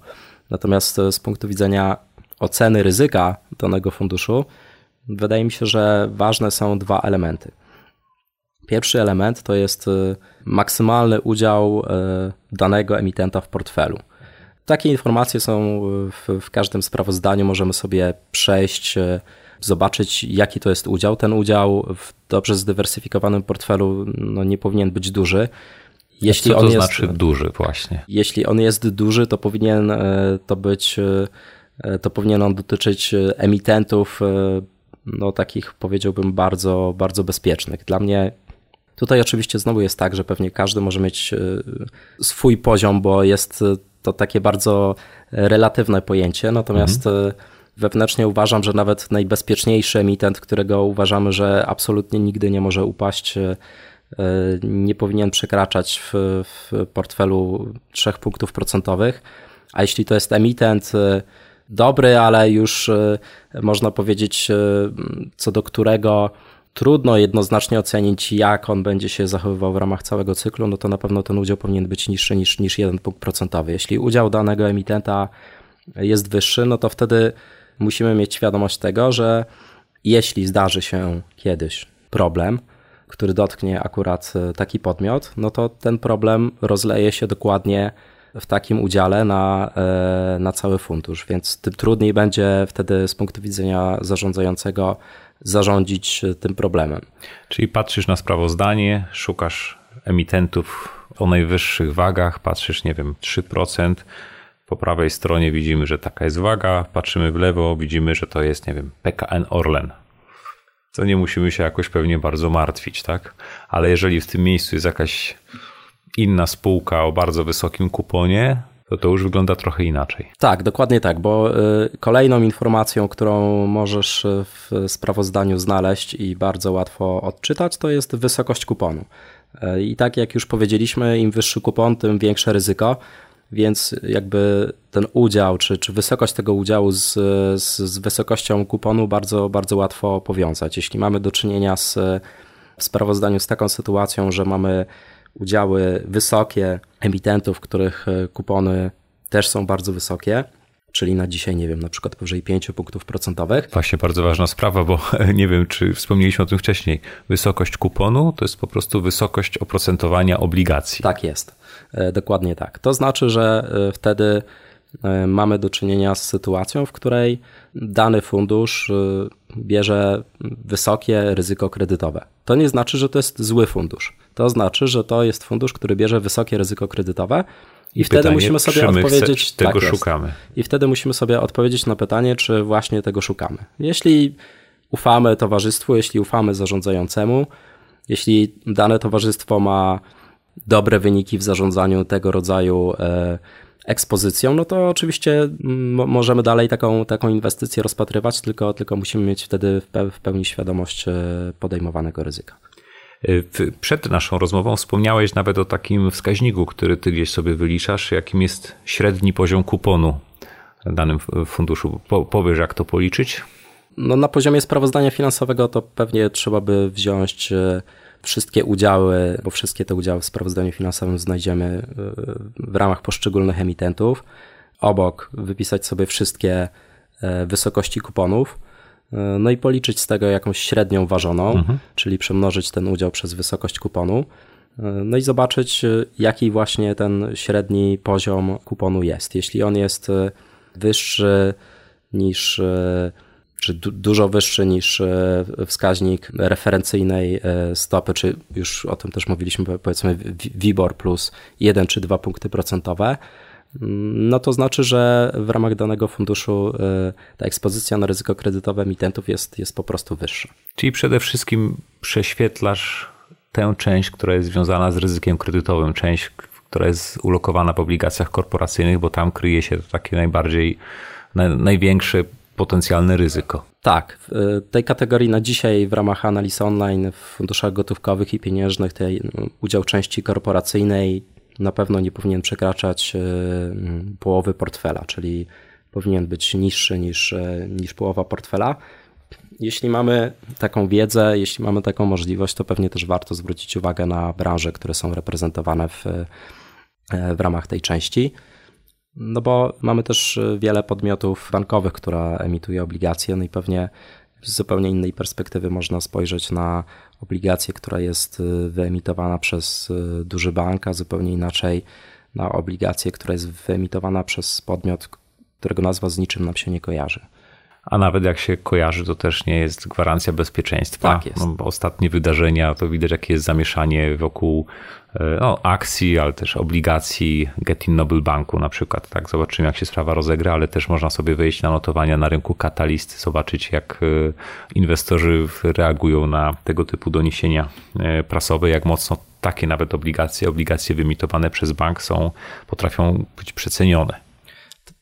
[SPEAKER 2] Natomiast y, z punktu widzenia oceny ryzyka danego funduszu, wydaje mi się, że ważne są dwa elementy. Pierwszy element to jest y, maksymalny udział y, danego emitenta w portfelu. Takie informacje są w, w, każdym sprawozdaniu, możemy sobie przejść, y, zobaczyć jaki to jest udział. Ten udział w dobrze zdywersyfikowanym portfelu no, nie powinien być duży.
[SPEAKER 1] Jeśli Co to on znaczy jest, duży właśnie?
[SPEAKER 2] Jeśli on jest duży, to powinien to być to powinien on dotyczyć e, emitentów, e, no takich powiedziałbym bardzo, bardzo bezpiecznych. Dla mnie Tutaj oczywiście znowu jest tak, że pewnie każdy może mieć swój poziom, bo jest to takie bardzo relatywne pojęcie, natomiast mhm. wewnętrznie uważam, że nawet najbezpieczniejszy emitent, którego uważamy, że absolutnie nigdy nie może upaść, nie powinien przekraczać w, w portfelu 3 punktów procentowych. A jeśli to jest emitent dobry, ale już e, można powiedzieć, e, co do którego trudno jednoznacznie ocenić, jak on będzie się zachowywał w ramach całego cyklu, no to na pewno ten udział powinien być niższy niż, niż 1 punkt procentowy. Jeśli udział danego emitenta jest wyższy, no to wtedy musimy mieć świadomość tego, że jeśli zdarzy się kiedyś problem, który dotknie akurat e, taki podmiot, no to ten problem rozleje się dokładnie w takim udziale na, e, na cały fundusz, więc tym trudniej będzie wtedy z punktu widzenia zarządzającego zarządzić tym problemem.
[SPEAKER 1] Czyli patrzysz na sprawozdanie, szukasz emitentów o najwyższych wagach, patrzysz, nie wiem, 3%. Po prawej stronie widzimy, że taka jest waga, patrzymy w lewo, widzimy, że to jest, nie wiem, PKN Orlen. Co nie musimy się jakoś pewnie bardzo martwić, tak? Ale jeżeli w tym miejscu jest jakaś inna spółka o bardzo wysokim kuponie, to to już wygląda trochę inaczej.
[SPEAKER 2] Tak, dokładnie tak, bo y, kolejną informacją, którą możesz w sprawozdaniu znaleźć i bardzo łatwo odczytać, to jest wysokość kuponu. Y, I tak jak już powiedzieliśmy, im wyższy kupon, tym większe ryzyko, więc jakby ten udział, czy, czy wysokość tego udziału z, z, z wysokością kuponu bardzo, bardzo łatwo powiązać. Jeśli mamy do czynienia z, w sprawozdaniu z taką sytuacją, że mamy udziały wysokie emitentów, których e, kupony też są bardzo wysokie, czyli na dzisiaj, nie wiem, na przykład powyżej 5 punktów procentowych.
[SPEAKER 1] Właśnie bardzo ważna sprawa, bo nie wiem, czy wspomnieliśmy o tym wcześniej. Wysokość kuponu to jest po prostu wysokość oprocentowania obligacji.
[SPEAKER 2] Tak jest, e, dokładnie tak. To znaczy, że e, wtedy mamy do czynienia z sytuacją, w której dany fundusz bierze wysokie ryzyko kredytowe. To nie znaczy, że to jest zły fundusz to znaczy, że to jest fundusz, który bierze wysokie ryzyko kredytowe. I, I wtedy pytanie, musimy sobie odpowiedzieć.
[SPEAKER 1] Tego tak szukamy.
[SPEAKER 2] I wtedy musimy sobie odpowiedzieć na pytanie, czy właśnie tego szukamy. Jeśli ufamy towarzystwu, jeśli ufamy zarządzającemu, jeśli dane towarzystwo ma dobre wyniki w zarządzaniu tego rodzaju e, ekspozycją, no to oczywiście możemy dalej taką, taką inwestycję rozpatrywać, tylko, tylko musimy mieć wtedy w pełni świadomość e, podejmowanego ryzyka.
[SPEAKER 1] Przed naszą rozmową wspomniałeś nawet o takim wskaźniku, który ty gdzieś sobie wyliczasz, jakim jest średni poziom kuponu w danym funduszu. Po, powiesz, jak to policzyć?
[SPEAKER 2] No, na poziomie sprawozdania finansowego to pewnie trzeba by wziąć e, wszystkie udziały, bo wszystkie te udziały w sprawozdaniu finansowym znajdziemy e, w ramach poszczególnych emitentów. Obok wypisać sobie wszystkie e, wysokości kuponów E, no i policzyć z tego jakąś średnią ważoną, mhm. czyli przemnożyć ten udział przez wysokość kuponu. No i zobaczyć, jaki właśnie ten średni poziom kuponu jest. Jeśli on jest wyższy niż, czy dużo wyższy niż wskaźnik referencyjnej stopy, czy już o tym też mówiliśmy, powiedzmy WIBOR plus 1 czy 2 punkty procentowe, no to znaczy, że w ramach danego funduszu e, ta ekspozycja na ryzyko kredytowe emitentów jest, jest po prostu wyższa.
[SPEAKER 1] Czyli przede wszystkim prześwietlasz tę część, która jest związana z ryzykiem kredytowym, część, która jest ulokowana w obligacjach korporacyjnych, bo tam kryje się takie najbardziej, największe potencjalne ryzyko.
[SPEAKER 2] Tak, w tej kategorii na dzisiaj w ramach analiz online w funduszach gotówkowych i pieniężnych tej udział części korporacyjnej na pewno nie powinien przekraczać e, połowy portfela, czyli powinien być niższy niż, e, niż połowa portfela. Jeśli mamy taką wiedzę, jeśli mamy taką możliwość, to pewnie też warto zwrócić uwagę na branże, które są reprezentowane w, e, w ramach tej części. No bo mamy też wiele podmiotów bankowych, które emituje obligacje, no i pewnie z zupełnie innej perspektywy można spojrzeć na obligację, która jest y, wyemitowana przez y, duży bank, a zupełnie inaczej na obligację, która jest wyemitowana przez podmiot, którego nazwa z niczym nam się nie kojarzy.
[SPEAKER 1] A nawet jak się kojarzy, to też nie jest gwarancja bezpieczeństwa.
[SPEAKER 2] Tak jest. No,
[SPEAKER 1] ostatnie wydarzenia, to widać, jakie jest zamieszanie wokół e, no, akcji, ale też obligacji Getin Noble Banku na przykład. Tak, zobaczymy, jak się sprawa rozegra, ale też można sobie wejść na notowania na rynku katalisty, zobaczyć, jak e, inwestorzy reagują na tego typu doniesienia e, prasowe, jak mocno takie nawet obligacje, obligacje wymitowane przez bank są, potrafią być przecenione.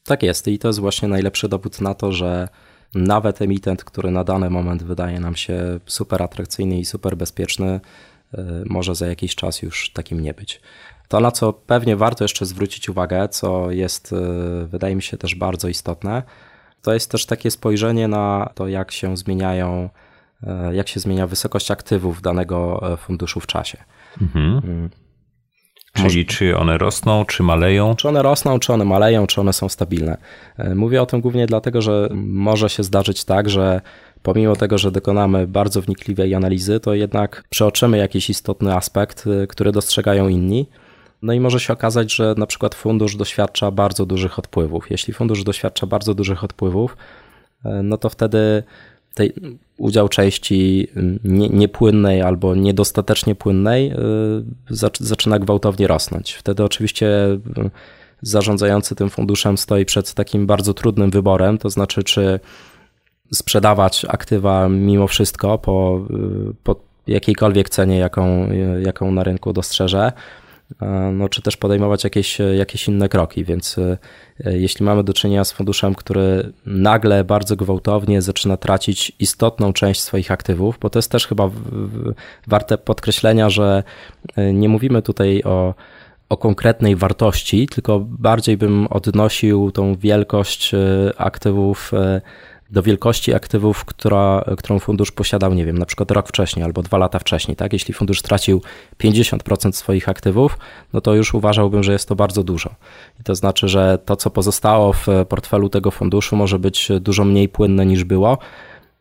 [SPEAKER 2] Tak jest i to jest właśnie najlepszy dowód na to, że nawet emitent, który na dany moment wydaje nam się super atrakcyjny i super bezpieczny, y, może za jakiś czas już takim nie być. To, na co pewnie warto jeszcze zwrócić uwagę, co jest, y, wydaje mi się, też bardzo istotne, to jest też takie spojrzenie na to, jak się zmieniają, y, jak się zmienia wysokość aktywów danego funduszu w czasie. Mhm.
[SPEAKER 1] Czyli czy one rosną, czy maleją?
[SPEAKER 2] Czy one rosną, czy one maleją, czy one są stabilne. E, mówię o tym głównie dlatego, że może się zdarzyć tak, że pomimo tego, że dokonamy bardzo wnikliwej analizy, to jednak przeoczymy jakiś istotny aspekt, e, który dostrzegają inni. No i może się okazać, że na przykład fundusz doświadcza bardzo dużych odpływów. Jeśli fundusz doświadcza bardzo dużych odpływów, e, no to wtedy tej, udział części nie, niepłynnej albo niedostatecznie płynnej y, zaczyna gwałtownie rosnąć. Wtedy oczywiście y, zarządzający tym funduszem stoi przed takim bardzo trudnym wyborem, to znaczy czy sprzedawać aktywa mimo wszystko po, y, po jakiejkolwiek cenie, jaką, jaką na rynku dostrzeże, no, czy też podejmować jakieś, jakieś inne kroki. Więc e, jeśli mamy do czynienia z funduszem, który nagle bardzo gwałtownie zaczyna tracić istotną część swoich aktywów, bo to jest też chyba warte podkreślenia, że e, nie mówimy tutaj o o konkretnej wartości, tylko bardziej bym odnosił tą wielkość aktywów do wielkości aktywów, która, którą fundusz posiadał, nie wiem, na przykład rok wcześniej albo dwa lata wcześniej, tak? Jeśli fundusz stracił 50% swoich aktywów, no to już uważałbym, że jest to bardzo dużo. I to znaczy, że to, co pozostało w portfelu tego funduszu, może być dużo mniej płynne niż było.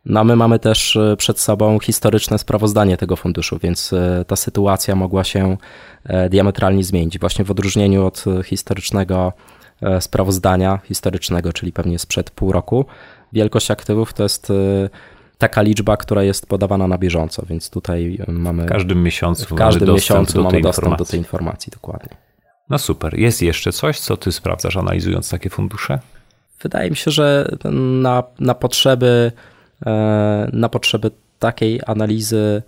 [SPEAKER 2] No a my mamy też e, przed sobą historyczne sprawozdanie tego funduszu, więc e, ta sytuacja mogła się e, diametralnie zmienić. Właśnie w odróżnieniu od historycznego sprawozdania historycznego, czyli pewnie sprzed pół roku, wielkość aktywów to jest y, taka liczba, która jest podawana na bieżąco, więc tutaj mamy.
[SPEAKER 1] W każdym miesiącu
[SPEAKER 2] w każdym mamy dostęp, miesiącu do, mamy dostęp informacji. do tej informacji, dokładnie.
[SPEAKER 1] No super. Jest jeszcze coś, co ty sprawdzasz, analizując takie fundusze?
[SPEAKER 2] Wydaje mi się, że na, na potrzeby e, na potrzeby takiej analizy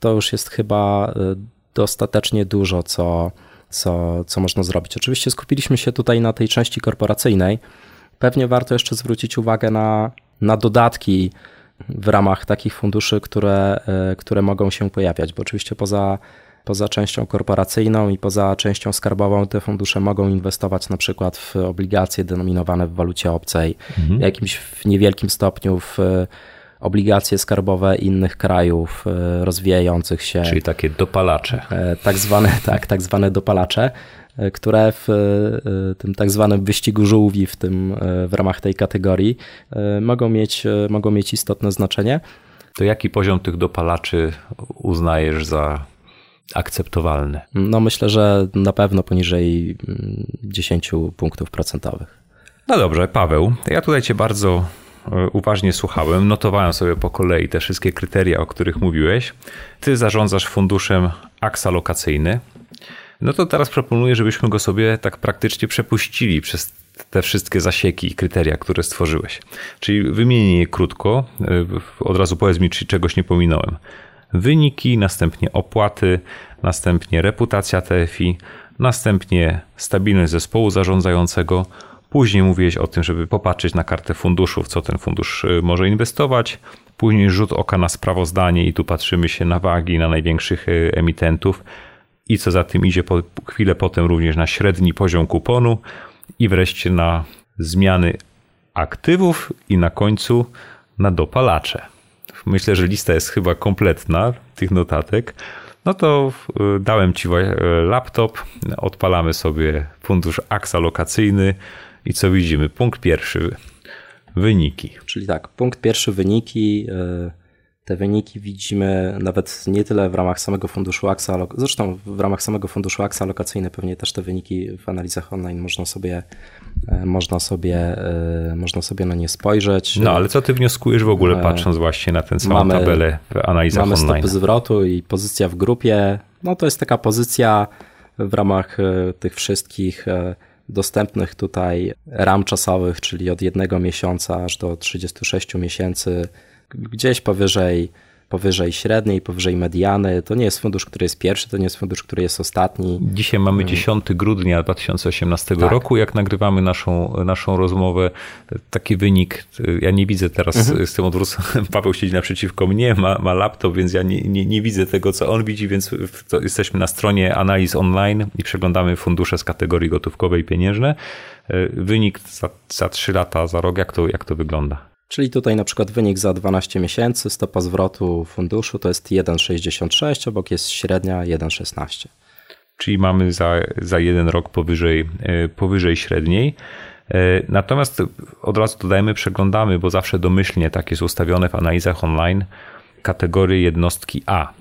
[SPEAKER 2] to już jest chyba e, dostatecznie dużo, co, co, co można zrobić. Oczywiście skupiliśmy się tutaj na tej części korporacyjnej, Pewnie warto jeszcze zwrócić uwagę na, na dodatki w ramach takich funduszy, które, e, które mogą się pojawiać, bo oczywiście poza, poza częścią korporacyjną i poza częścią skarbową te fundusze mogą inwestować na przykład w obligacje denominowane w walucie obcej, mhm. w jakimś w niewielkim stopniu w obligacje skarbowe innych krajów e, rozwijających się.
[SPEAKER 1] Czyli takie dopalacze.
[SPEAKER 2] E, tak zwane, tak, tak zwane dopalacze. E, które w e, tym tak zwanym wyścigu żółwi w, tym, e, w ramach tej kategorii mogą mieć, mogą mieć istotne znaczenie.
[SPEAKER 1] To jaki poziom tych dopalaczy uznajesz za akceptowalny?
[SPEAKER 2] No myślę, że na pewno poniżej 10 mm, punktów procentowych.
[SPEAKER 1] No dobrze, Paweł, ja tutaj Cię bardzo uważnie słuchałem, notowałem sobie po kolei te wszystkie kryteria, o których mówiłeś. Ty zarządzasz funduszem aksa lokacyjny, no to teraz proponuję, żebyśmy go sobie tak praktycznie przepuścili przez te wszystkie zasieki i kryteria, które stworzyłeś. Czyli wymienię je krótko. E, od razu powiedz mi, czy czegoś nie pominąłem. Wyniki, następnie opłaty, następnie reputacja TFI, następnie stabilność zespołu zarządzającego. Później mówiłeś o tym, żeby popatrzeć na kartę funduszów, co ten fundusz e, może inwestować. Później rzut oka na sprawozdanie i tu patrzymy się na wagi na największych e, emitentów i co za tym idzie po chwilę potem również na średni poziom kuponu i wreszcie na zmiany aktywów i na końcu na dopalacze. Myślę, że lista jest chyba kompletna tych notatek. No to y, dałem Ci laptop, odpalamy sobie fundusz AXA lokacyjny i co widzimy? Punkt pierwszy, wyniki.
[SPEAKER 2] Czyli tak, punkt pierwszy, wyniki. Y, te wyniki widzimy nawet nie tyle w ramach samego funduszu AXA, zresztą w ramach samego funduszu AXA lokacyjne pewnie też te wyniki w analizach online można sobie, e, można sobie, e, można sobie na nie spojrzeć.
[SPEAKER 1] No ale co ty wnioskujesz w ogóle patrząc właśnie na tę całą mamy, tabelę w analizach
[SPEAKER 2] mamy
[SPEAKER 1] online?
[SPEAKER 2] Mamy stopy zwrotu i pozycja w grupie. No to jest taka pozycja w ramach tych wszystkich dostępnych tutaj ram czasowych, czyli od jednego miesiąca aż do 36 miesięcy, gdzieś powyżej powyżej średniej, powyżej mediany. To nie jest fundusz, który jest pierwszy, to nie jest fundusz, który jest ostatni.
[SPEAKER 1] Dzisiaj mamy 10 mm. grudnia 2018 tak. roku. Jak nagrywamy naszą, naszą rozmowę, taki wynik, ja nie widzę teraz mhm. z tym odwróceniem, Paweł siedzi naprzeciwko mnie, ma, ma laptop, więc ja nie, nie, nie widzę tego, co on widzi, więc jesteśmy na stronie analiz online i przeglądamy fundusze z kategorii gotówkowej i pieniężne. Wynik za, za 3 lata, za rok, jak to, jak to wygląda?
[SPEAKER 2] Czyli tutaj na przykład wynik za 12 miesięcy, stopa zwrotu funduszu to jest 1,66, obok jest średnia 1,16.
[SPEAKER 1] Czyli mamy za, za jeden rok powyżej, e, powyżej średniej. E, natomiast od razu dodajemy, przeglądamy, bo zawsze domyślnie tak jest ustawione w analizach online, kategorie jednostki A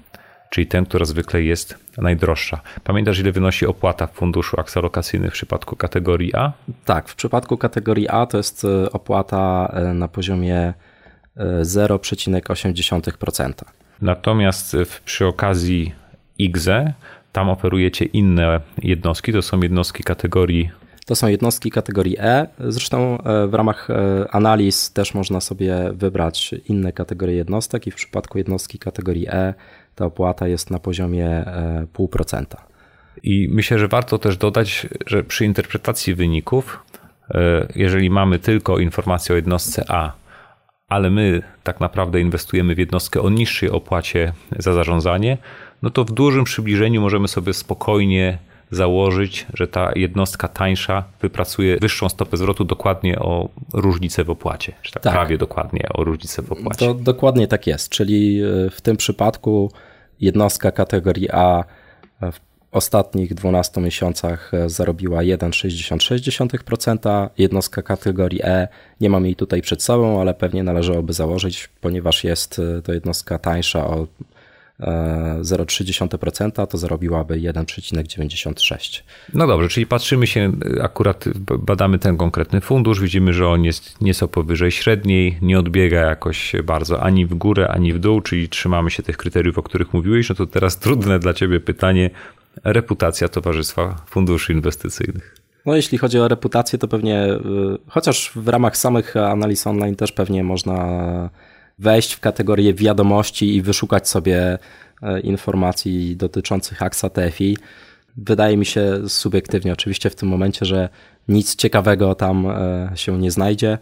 [SPEAKER 1] czyli ten, która zwykle jest najdroższa. Pamiętasz, ile wynosi opłata w funduszu aksalokacyjnym w przypadku kategorii A?
[SPEAKER 2] Tak, w przypadku kategorii A to jest e, opłata e, na poziomie 0,8%. E,
[SPEAKER 1] Natomiast przy okazji IGZE tam operujecie inne jednostki, to są jednostki kategorii
[SPEAKER 2] to są jednostki kategorii E. Zresztą w ramach analiz też można sobie wybrać inne kategorie jednostek i w przypadku jednostki kategorii E ta opłata jest na poziomie 0,5%. E,
[SPEAKER 1] I myślę, że warto też dodać, że przy interpretacji wyników, e, jeżeli mamy tylko informację o jednostce A, ale my tak naprawdę inwestujemy w jednostkę o niższej opłacie za zarządzanie, no to w dużym przybliżeniu możemy sobie spokojnie założyć, że ta jednostka tańsza wypracuje wyższą stopę zwrotu dokładnie o różnicę w opłacie, czy tak, tak. prawie dokładnie o różnicę w opłacie.
[SPEAKER 2] To dokładnie tak jest, czyli e, w tym przypadku jednostka kategorii A w ostatnich 12 miesiącach e, zarobiła 1,66%, jednostka kategorii E nie mam jej tutaj przed sobą, ale pewnie należałoby założyć, ponieważ jest e, to jednostka tańsza o 0,3% to zarobiłaby 1,96.
[SPEAKER 1] No dobrze, czyli patrzymy się, akurat badamy ten konkretny fundusz, widzimy, że on jest nieco powyżej średniej, nie odbiega jakoś bardzo ani w górę, ani w dół, czyli trzymamy się tych kryteriów, o których mówiłeś. No to teraz trudne dla Ciebie pytanie, reputacja Towarzystwa Funduszy Inwestycyjnych.
[SPEAKER 2] No, jeśli chodzi o reputację, to pewnie, y, chociaż w ramach samych analiz online też pewnie można wejść w kategorię wiadomości i wyszukać sobie e, informacji dotyczących AXA TFI. Wydaje mi się subiektywnie oczywiście w tym momencie, że nic ciekawego tam e, się nie znajdzie.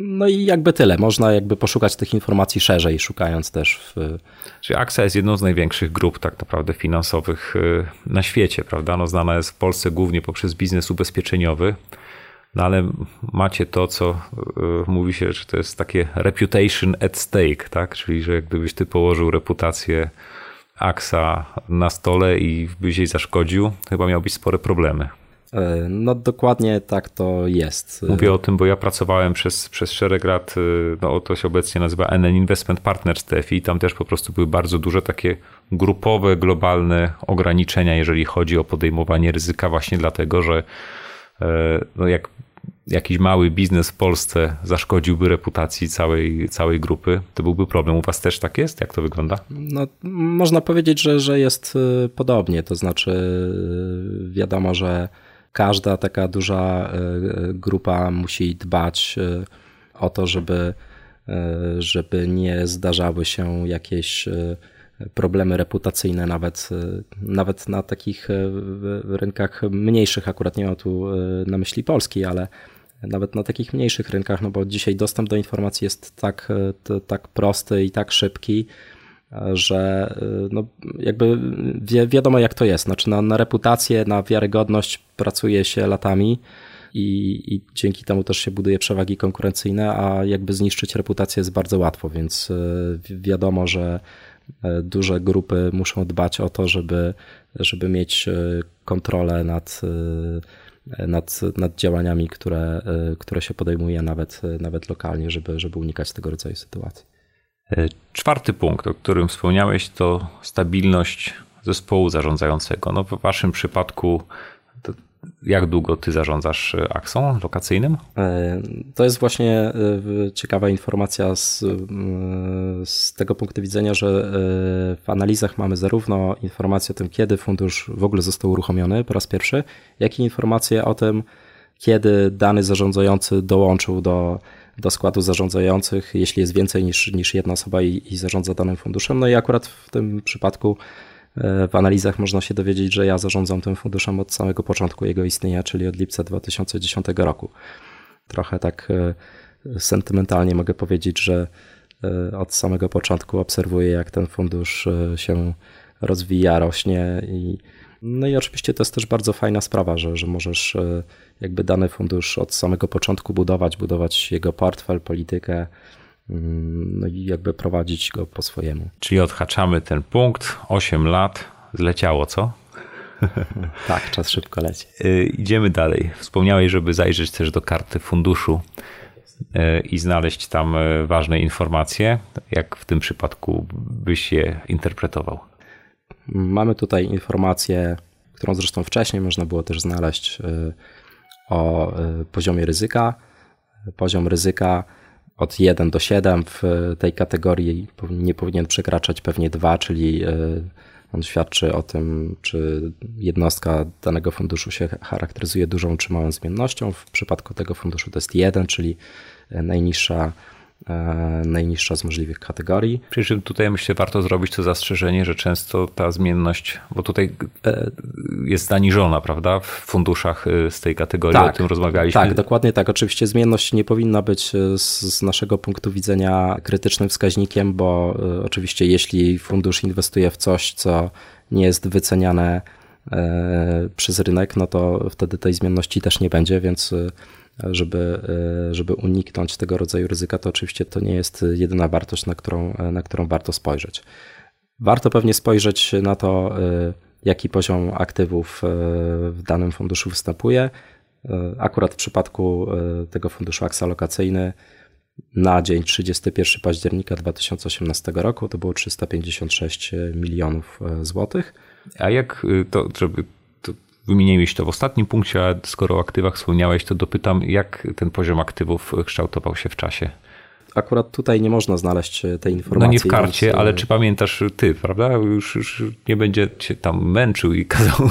[SPEAKER 2] No i jakby tyle. Można jakby poszukać tych informacji szerzej, szukając też w.
[SPEAKER 1] Czyli AXA jest jedną z największych grup tak naprawdę finansowych e, na świecie, prawda? No, znana jest w Polsce głównie poprzez biznes ubezpieczeniowy. No ale macie to, co y, mówi się, że to jest takie reputation at stake, tak? Czyli, że gdybyś ty położył reputację AXA na stole i byś jej zaszkodził, chyba miałbyś spore problemy.
[SPEAKER 2] E, no dokładnie tak to jest.
[SPEAKER 1] Mówię o tym, bo ja pracowałem przez, przez szereg lat, y, no to się obecnie nazywa NN Investment Partners TFI i tam też po prostu były bardzo duże takie grupowe, globalne ograniczenia, jeżeli chodzi o podejmowanie ryzyka właśnie dlatego, że E, no jak jakiś mały biznes w Polsce zaszkodziłby reputacji całej, całej grupy, to byłby problem. U Was też tak jest? Jak to wygląda?
[SPEAKER 2] No, można powiedzieć, że, że jest e, podobnie. To znaczy, e, wiadomo, że każda taka duża grupa musi dbać o to, żeby, żeby nie zdarzały się jakieś problemy reputacyjne nawet, nawet na takich rynkach mniejszych, akurat nie mam tu na myśli Polski, ale nawet na takich mniejszych rynkach, no bo dzisiaj dostęp do informacji jest tak, tak prosty i tak szybki, że no jakby wi wiadomo jak to jest. Znaczy na, na reputację, na wiarygodność pracuje się latami i, i dzięki temu też się buduje przewagi konkurencyjne, a jakby zniszczyć reputację jest bardzo łatwo, więc wiadomo, że E, duże grupy muszą dbać o to, żeby, żeby mieć e, kontrolę nad, e, nad, nad działaniami, które, które się podejmuje nawet, nawet lokalnie, żeby, żeby unikać tego rodzaju sytuacji.
[SPEAKER 1] Czwarty punkt, o którym wspomniałeś, to stabilność zespołu zarządzającego. No w waszym przypadku jak długo ty zarządzasz e, aksą lokacyjnym?
[SPEAKER 2] E, to jest właśnie e, ciekawa informacja z, z tego punktu widzenia, że w analizach mamy zarówno informację o tym, kiedy fundusz w ogóle został uruchomiony po raz pierwszy, jak i informację o tym, kiedy dany zarządzający dołączył do, do składu zarządzających, jeśli jest więcej niż, niż jedna osoba i, i zarządza danym funduszem. No i akurat w tym przypadku w analizach można się dowiedzieć, że ja zarządzam tym funduszem od samego początku jego istnienia, czyli od lipca 2010 roku. Trochę tak e, sentymentalnie mogę powiedzieć, że e, od samego początku obserwuję, jak ten fundusz się rozwija, rośnie i no i oczywiście to jest też bardzo fajna sprawa, że, że możesz jakby dany fundusz od samego początku budować, budować jego portfel, politykę, no i jakby prowadzić go po swojemu.
[SPEAKER 1] Czyli odhaczamy ten punkt, 8 lat, zleciało, co?
[SPEAKER 2] tak, czas szybko leci.
[SPEAKER 1] Y, idziemy dalej. Wspomniałeś, żeby zajrzeć też do karty funduszu y, i znaleźć tam y, ważne informacje. Jak w tym przypadku byś je interpretował?
[SPEAKER 2] Mamy tutaj informację, którą zresztą wcześniej można było też znaleźć o poziomie ryzyka. Poziom ryzyka od 1 do 7 w tej kategorii nie powinien przekraczać pewnie 2, czyli e, on świadczy o tym, czy jednostka danego funduszu się charakteryzuje dużą czy małą zmiennością. W przypadku tego funduszu to jest 1, czyli najniższa E, najniższa z możliwych kategorii.
[SPEAKER 1] Przy czym tutaj myślę, warto zrobić to zastrzeżenie, że często ta zmienność, bo tutaj e, jest zaniżona, prawda, w funduszach e, z tej kategorii, tak, o tym rozmawialiśmy.
[SPEAKER 2] Tak, dokładnie tak. Oczywiście zmienność nie powinna być z naszego punktu widzenia krytycznym wskaźnikiem, bo oczywiście jeśli fundusz inwestuje w coś, co nie jest wyceniane przez rynek, no to wtedy tej zmienności też nie będzie, więc żeby, e, żeby uniknąć tego rodzaju ryzyka, to oczywiście to nie jest jedyna wartość, na którą, na którą warto spojrzeć. Warto pewnie spojrzeć na to, e, jaki poziom aktywów e, w danym funduszu występuje. Akurat w przypadku tego funduszu lokacyjny na dzień 31 października 2018 roku to było 356 milionów złotych.
[SPEAKER 1] A jak to, żeby Wymieniłeś to w ostatnim punkcie, a skoro o aktywach wspomniałeś, to dopytam, jak ten poziom aktywów kształtował się w czasie?
[SPEAKER 2] Akurat tutaj nie można znaleźć e, tej informacji.
[SPEAKER 1] No nie w karcie, więc... ale czy pamiętasz ty, prawda? Już, już nie będzie cię tam męczył i kazał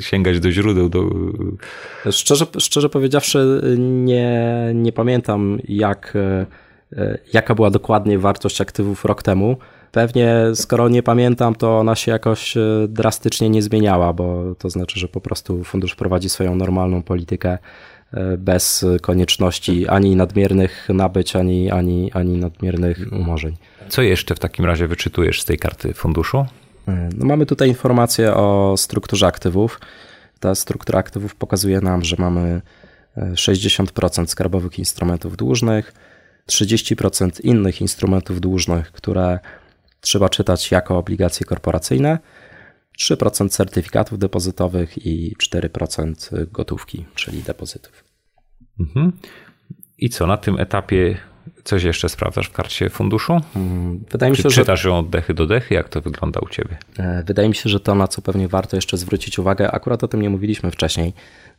[SPEAKER 1] sięgać do źródeł. Do...
[SPEAKER 2] Szczerze, szczerze powiedziawszy, nie, nie pamiętam, jak, e, e, jaka była dokładnie wartość aktywów rok temu. Pewnie, skoro nie pamiętam, to ona się jakoś e, drastycznie nie zmieniała, bo to znaczy, że po prostu fundusz prowadzi swoją normalną politykę e, bez konieczności ani nadmiernych nabyć, ani, ani, ani nadmiernych umorzeń.
[SPEAKER 1] Co jeszcze w takim razie wyczytujesz z tej karty funduszu?
[SPEAKER 2] E, no mamy tutaj informacje o strukturze aktywów. Ta struktura aktywów pokazuje nam, że mamy 60% skarbowych instrumentów dłużnych, 30% innych instrumentów dłużnych, które trzeba czytać jako obligacje korporacyjne, 3% certyfikatów depozytowych i 4% gotówki, czyli depozytów.
[SPEAKER 1] Mhm. I co na tym etapie coś jeszcze sprawdzasz w karcie funduszu? Wydaje mi się, Czy czytasz że... ją od dechy do dechy? Jak to wygląda u ciebie?
[SPEAKER 2] E, wydaje mi się, że to, na co pewnie warto jeszcze zwrócić uwagę, akurat o tym nie mówiliśmy wcześniej,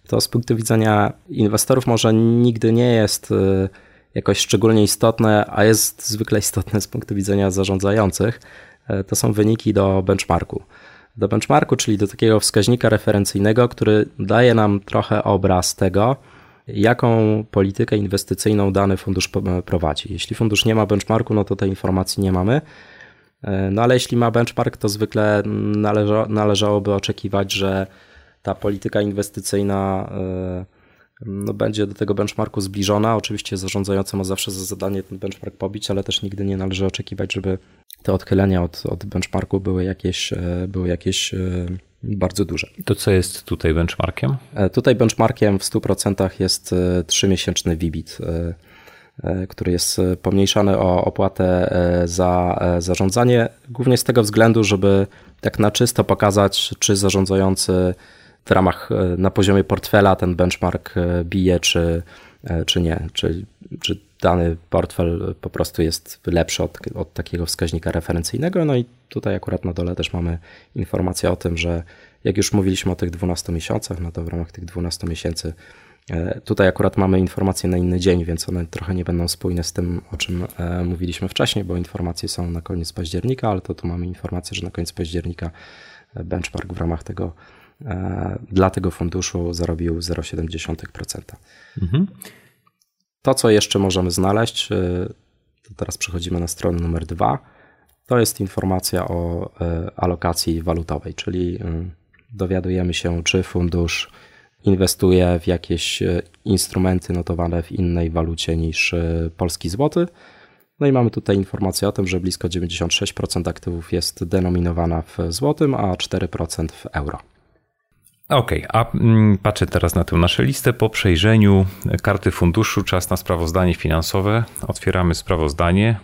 [SPEAKER 2] to z punktu widzenia inwestorów może nigdy nie jest e, jakoś szczególnie istotne, a jest zwykle istotne z punktu widzenia zarządzających, e, to są wyniki do benchmarku. Do benchmarku, czyli do takiego wskaźnika referencyjnego, który daje nam trochę obraz tego, jaką politykę inwestycyjną dany fundusz prowadzi. Jeśli fundusz nie ma benchmarku, no to tej informacji nie mamy. E, no ale jeśli ma benchmark, to zwykle należa, należałoby oczekiwać, że ta polityka inwestycyjna no, będzie do tego benchmarku zbliżona. Oczywiście zarządzający ma zawsze za zadanie ten benchmark pobić, ale też nigdy nie należy oczekiwać, żeby te odchylenia od, od benchmarku były jakieś, e, były jakieś e, bardzo duże.
[SPEAKER 1] To co jest tutaj benchmarkiem?
[SPEAKER 2] E, tutaj benchmarkiem w 100% jest 3-miesięczny VBIT, który jest pomniejszany o opłatę za zarządzanie, głównie z tego względu, żeby tak na czysto pokazać, czy zarządzający w ramach, e, na poziomie portfela ten benchmark e, bije, czy, e, czy nie. Czy, czy dany portfel po prostu jest lepszy od, od takiego wskaźnika referencyjnego. No i tutaj akurat na dole też mamy informację o tym, że jak już mówiliśmy o tych 12 miesiącach, no to w ramach tych 12 miesięcy Tutaj akurat mamy informacje na inny dzień, więc one trochę nie będą spójne z tym, o czym mówiliśmy wcześniej, bo informacje są na koniec października, ale to tu mamy informację, że na koniec października benchmark w ramach tego dla tego funduszu zarobił 0,7%. Mhm. To, co jeszcze możemy znaleźć, to teraz przechodzimy na stronę numer dwa. To jest informacja o alokacji walutowej, czyli dowiadujemy się, czy fundusz inwestuje w jakieś e, instrumenty notowane w innej walucie niż e, polski złoty. No i mamy tutaj informację o tym, że blisko 96% aktywów jest denominowana w złotym, a 4% w euro.
[SPEAKER 1] Okej, okay, a mm, patrzę teraz na tę naszą listę. Po przejrzeniu karty funduszu, czas na sprawozdanie finansowe. Otwieramy sprawozdanie.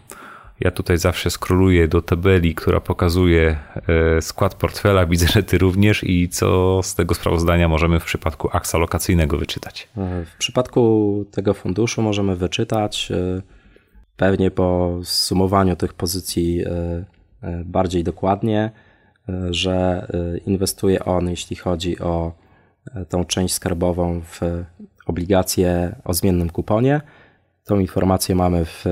[SPEAKER 1] Ja tutaj zawsze skroluję do tabeli, która pokazuje e, skład portfela. Widzę, że ty również i co z tego sprawozdania możemy w przypadku aksa lokacyjnego wyczytać?
[SPEAKER 2] E, w przypadku tego funduszu możemy wyczytać e, pewnie po sumowaniu tych pozycji bardziej dokładnie, że inwestuje on, jeśli chodzi o tą część skarbową w obligacje o zmiennym kuponie. Tą informację mamy w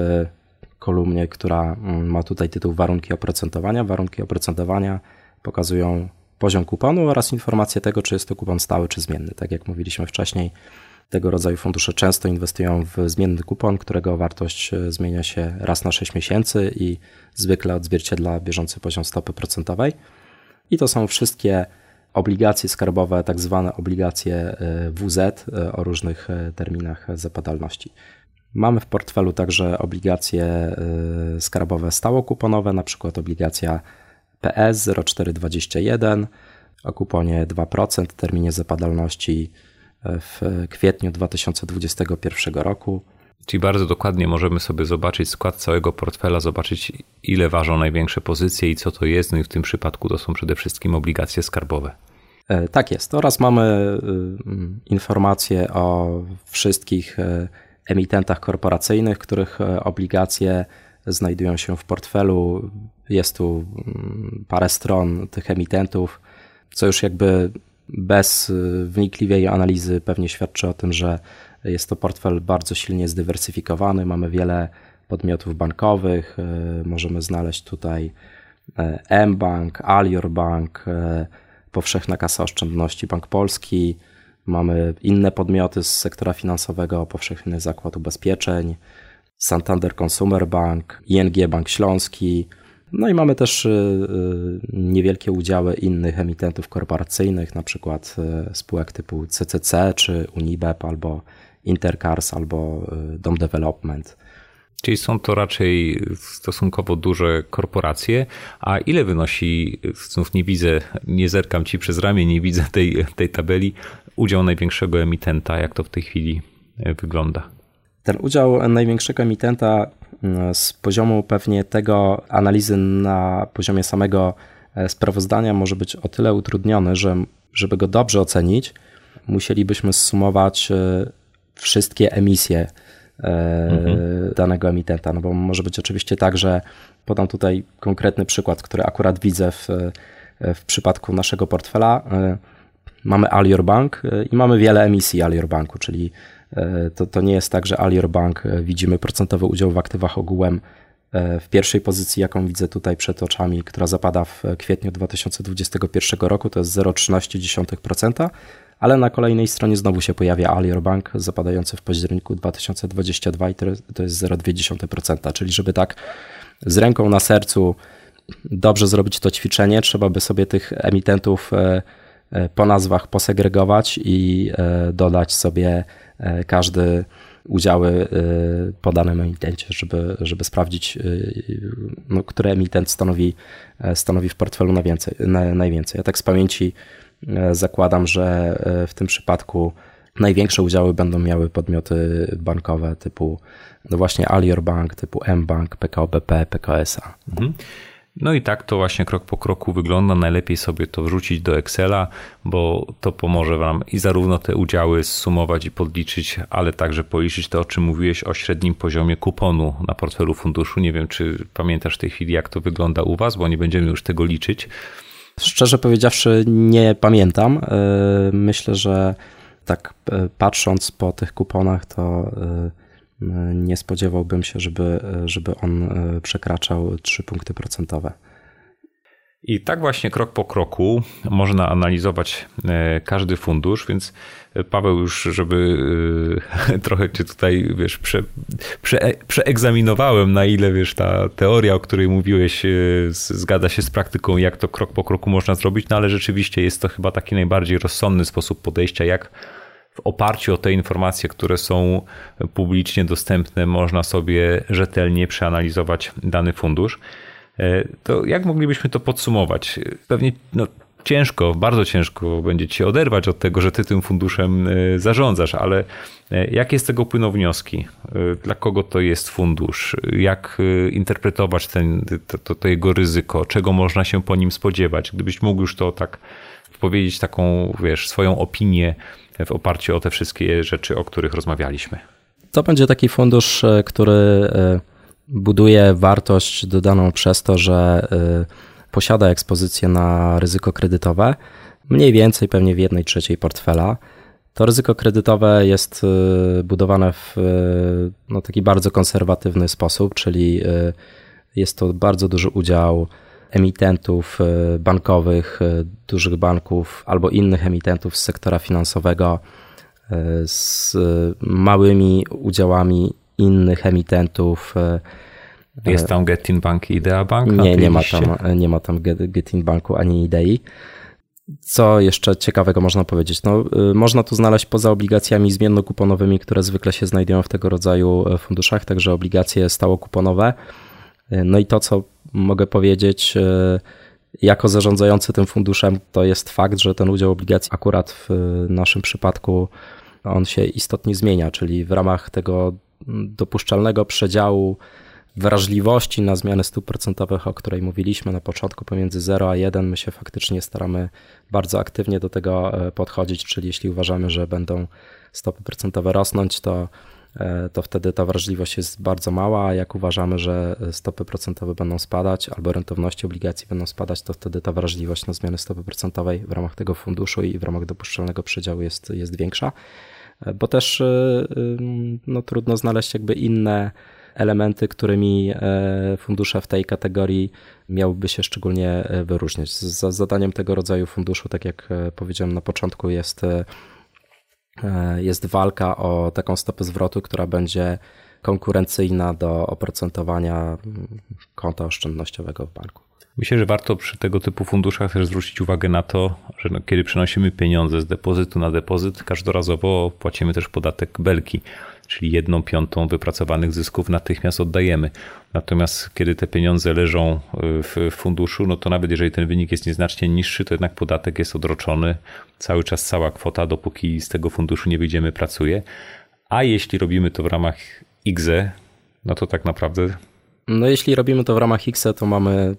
[SPEAKER 2] kolumnie, która mm, ma tutaj tytuł Warunki oprocentowania. Warunki oprocentowania pokazują poziom kuponu oraz informację tego, czy jest to kupon stały czy zmienny. Tak jak mówiliśmy wcześniej, tego rodzaju fundusze często inwestują w zmienny kupon, którego wartość e, zmienia się raz na 6 miesięcy i zwykle odzwierciedla bieżący poziom stopy procentowej. I to są wszystkie obligacje skarbowe, tak zwane obligacje e, WZ e, o różnych terminach zapadalności. Mamy w portfelu także obligacje skarbowe stałokuponowe, na przykład obligacja PS 0421 o kuponie 2%, terminie zapadalności w kwietniu 2021 roku.
[SPEAKER 1] Czyli bardzo dokładnie możemy sobie zobaczyć skład całego portfela, zobaczyć ile ważą największe pozycje i co to jest. No i w tym przypadku to są przede wszystkim obligacje skarbowe.
[SPEAKER 2] E, tak jest. Oraz mamy y, informacje o wszystkich emitentach korporacyjnych, których e, obligacje znajdują się w portfelu. Jest tu mm, parę stron tych emitentów, co już jakby bez e, wnikliwej analizy pewnie świadczy o tym, że jest to portfel bardzo silnie zdywersyfikowany. Mamy wiele podmiotów bankowych. E, możemy znaleźć tutaj mBank, Alior Bank, Powszechna Kasa Oszczędności Bank Polski, Mamy inne podmioty z sektora finansowego, Powszechny Zakład Ubezpieczeń, Santander Consumer Bank, ING Bank Śląski. No i mamy też niewielkie udziały innych emitentów korporacyjnych, na przykład spółek typu CCC czy Unibep albo Intercars albo Dom Development.
[SPEAKER 1] Czyli są to raczej stosunkowo duże korporacje. A ile wynosi, znów nie widzę, nie zerkam ci przez ramię, nie widzę tej, tej tabeli, udział największego emitenta? Jak to w tej chwili e, wygląda?
[SPEAKER 2] Ten udział największego emitenta mm, z poziomu pewnie tego analizy na poziomie samego e, sprawozdania może być o tyle utrudniony, że żeby go dobrze ocenić, musielibyśmy zsumować e, wszystkie emisje mhm. danego emitenta. No bo może być oczywiście tak, że podam tutaj konkretny przykład, który akurat widzę w, w przypadku naszego portfela. Mamy Alior Bank i mamy wiele emisji Alior Banku, czyli to, to nie jest tak, że Alior Bank widzimy procentowy udział w aktywach ogółem w pierwszej pozycji, jaką widzę tutaj przed oczami, która zapada w kwietniu 2021 roku, to jest 0,13%, ale na kolejnej stronie znowu się pojawia Alior Bank zapadający w październiku 2022 i to jest 0,2%, czyli żeby tak z ręką na sercu dobrze zrobić to ćwiczenie, trzeba by sobie tych emitentów e, e, po nazwach posegregować i e, dodać sobie każdy udziały po danym emitencie, żeby, żeby sprawdzić, no, który emitent stanowi, stanowi w portfelu najwięcej, najwięcej. Ja tak z pamięci zakładam, że e, w tym przypadku największe udziały będą miały podmioty bankowe typu no właśnie Alior Bank, typu mBank, PKO BP, PKSA. Mhm.
[SPEAKER 1] No i tak to właśnie krok po kroku wygląda. Najlepiej sobie to wrzucić do Excela, bo to pomoże Wam i zarówno te udziały zsumować i podliczyć, ale także policzyć to, o czym mówiłeś o średnim poziomie kuponu na portfelu funduszu. Nie wiem, czy pamiętasz w tej chwili, jak to wygląda u Was, bo nie będziemy już tego liczyć.
[SPEAKER 2] Szczerze powiedziawszy, nie pamiętam. E, myślę, że tak e, patrząc po tych kuponach, to e, nie spodziewałbym się, żeby, żeby on przekraczał 3 punkty procentowe.
[SPEAKER 1] I tak właśnie krok po kroku można analizować e, każdy fundusz, więc e, Paweł już, żeby e, trochę cię tutaj, wiesz, prze, prze, przeegzaminowałem, na ile, wiesz, ta teoria, o której mówiłeś, zgadza się z praktyką, jak to krok po kroku można zrobić, no ale rzeczywiście jest to chyba taki najbardziej rozsądny sposób podejścia, jak w oparciu o te informacje, które są publicznie dostępne, można sobie rzetelnie przeanalizować dany fundusz. E, to jak moglibyśmy to podsumować? Pewnie no, ciężko, bardzo ciężko będzie ci oderwać od tego, że ty tym funduszem e, zarządzasz, ale e, jakie z tego płyną wnioski? Dla kogo to jest fundusz? Jak interpretować ten, to, to, jego ryzyko? Czego można się po nim spodziewać? Gdybyś mógł już to tak powiedzieć, taką, wiesz, swoją opinię w oparciu o te wszystkie rzeczy, o których rozmawialiśmy.
[SPEAKER 2] To będzie taki fundusz, który buduje wartość dodaną przez to, że y, posiada ekspozycję na ryzyko kredytowe, mniej więcej pewnie w jednej trzeciej portfela. To ryzyko kredytowe jest y, budowane w y, no, taki bardzo konserwatywny sposób, czyli jest to bardzo duży udział emitentów bankowych, dużych banków albo innych emitentów z sektora finansowego z małymi udziałami innych emitentów.
[SPEAKER 1] E, Jest tam Getin Bank i Idea Bank?
[SPEAKER 2] Nie, nie ma, tam, nie ma tam Getin Banku ani Idei. Co jeszcze ciekawego można powiedzieć? No, można tu znaleźć poza obligacjami zmiennokuponowymi, które zwykle się znajdują w tego rodzaju e, funduszach, także obligacje stałokuponowe. E, no i to, co mogę powiedzieć jako zarządzający tym funduszem, to jest fakt, że ten udział obligacji akurat w naszym przypadku on się istotnie zmienia, czyli w ramach tego dopuszczalnego przedziału wrażliwości na zmiany stóp procentowych, o której mówiliśmy na początku, pomiędzy 0 a 1, my się faktycznie staramy bardzo aktywnie do tego e, podchodzić, czyli jeśli uważamy, że będą stopy procentowe rosnąć, to, e, to wtedy ta wrażliwość jest bardzo mała, a jak uważamy, że stopy procentowe będą spadać albo rentowności obligacji będą spadać, to wtedy ta wrażliwość na zmiany stopy procentowej w ramach tego funduszu i w ramach dopuszczalnego przedziału jest, jest większa bo też y, y, no, trudno znaleźć jakby inne elementy, którymi e, fundusze w tej kategorii miałyby się szczególnie e, wyróżniać. Zadaniem tego rodzaju funduszu, tak jak e, powiedziałem na początku, jest, jest walka o taką stopę zwrotu, która będzie konkurencyjna do oprocentowania konta oszczędnościowego w banku.
[SPEAKER 1] Myślę, że warto przy tego typu funduszach też zwrócić uwagę na to, że no, kiedy przenosimy pieniądze z depozytu na depozyt, każdorazowo płacimy też podatek belki, czyli jedną piątą wypracowanych zysków natychmiast oddajemy. Natomiast kiedy te pieniądze leżą w funduszu, no to nawet jeżeli ten wynik jest nieznacznie niższy, to jednak podatek jest odroczony. Cały czas cała kwota, dopóki z tego funduszu nie wyjdziemy, pracuje. A jeśli robimy to w ramach IGZE, no to tak naprawdę
[SPEAKER 2] no jeśli robimy to w ramach X, to mamy mm,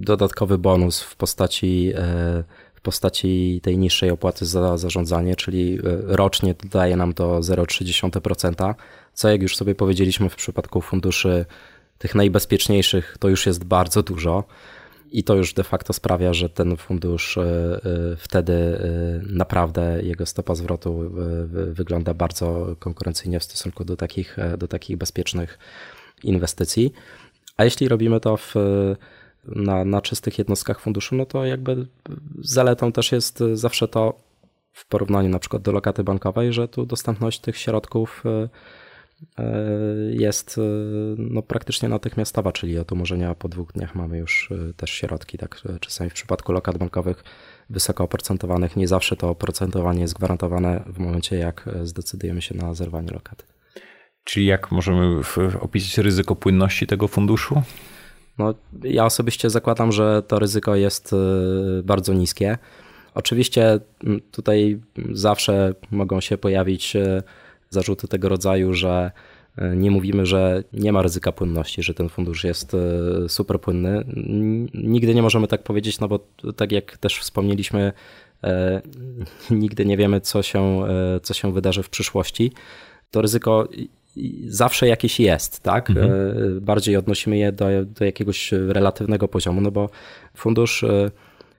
[SPEAKER 2] dodatkowy bonus w postaci, e, w postaci tej niższej opłaty za zarządzanie, czyli e, rocznie daje nam to 0,3%, co jak już sobie powiedzieliśmy w przypadku funduszy tych najbezpieczniejszych, to już jest bardzo dużo. I to już de facto sprawia, że ten fundusz e, wtedy naprawdę jego stopa zwrotu wygląda bardzo konkurencyjnie w stosunku do takich, do takich bezpiecznych inwestycji. A jeśli robimy to w, na, na czystych jednostkach funduszu, no to jakby zaletą też jest zawsze to w porównaniu na przykład do lokaty bankowej, że tu dostępność tych środków e, e, jest e, no, praktycznie natychmiastowa, czyli od umorzenia po dwóch dniach mamy już też środki. Tak, czasami w przypadku lokat bankowych wysoko oprocentowanych nie zawsze to oprocentowanie jest gwarantowane w momencie, jak zdecydujemy się na zerwanie lokaty.
[SPEAKER 1] Czyli jak możemy opisać ryzyko płynności tego funduszu?
[SPEAKER 2] No, ja osobiście zakładam, że to ryzyko jest bardzo niskie. Oczywiście tutaj zawsze mogą się pojawić zarzuty tego rodzaju, że Nie mówimy, że nie ma ryzyka płynności, że ten fundusz jest super płynny. Nigdy nie możemy tak powiedzieć, no bo tak jak też wspomnieliśmy, nigdy nie wiemy, co się, co się wydarzy w przyszłości. To ryzyko zawsze jakieś jest, tak? Mhm. E, bardziej odnosimy je do, do jakiegoś relatywnego poziomu, no bo fundusz e,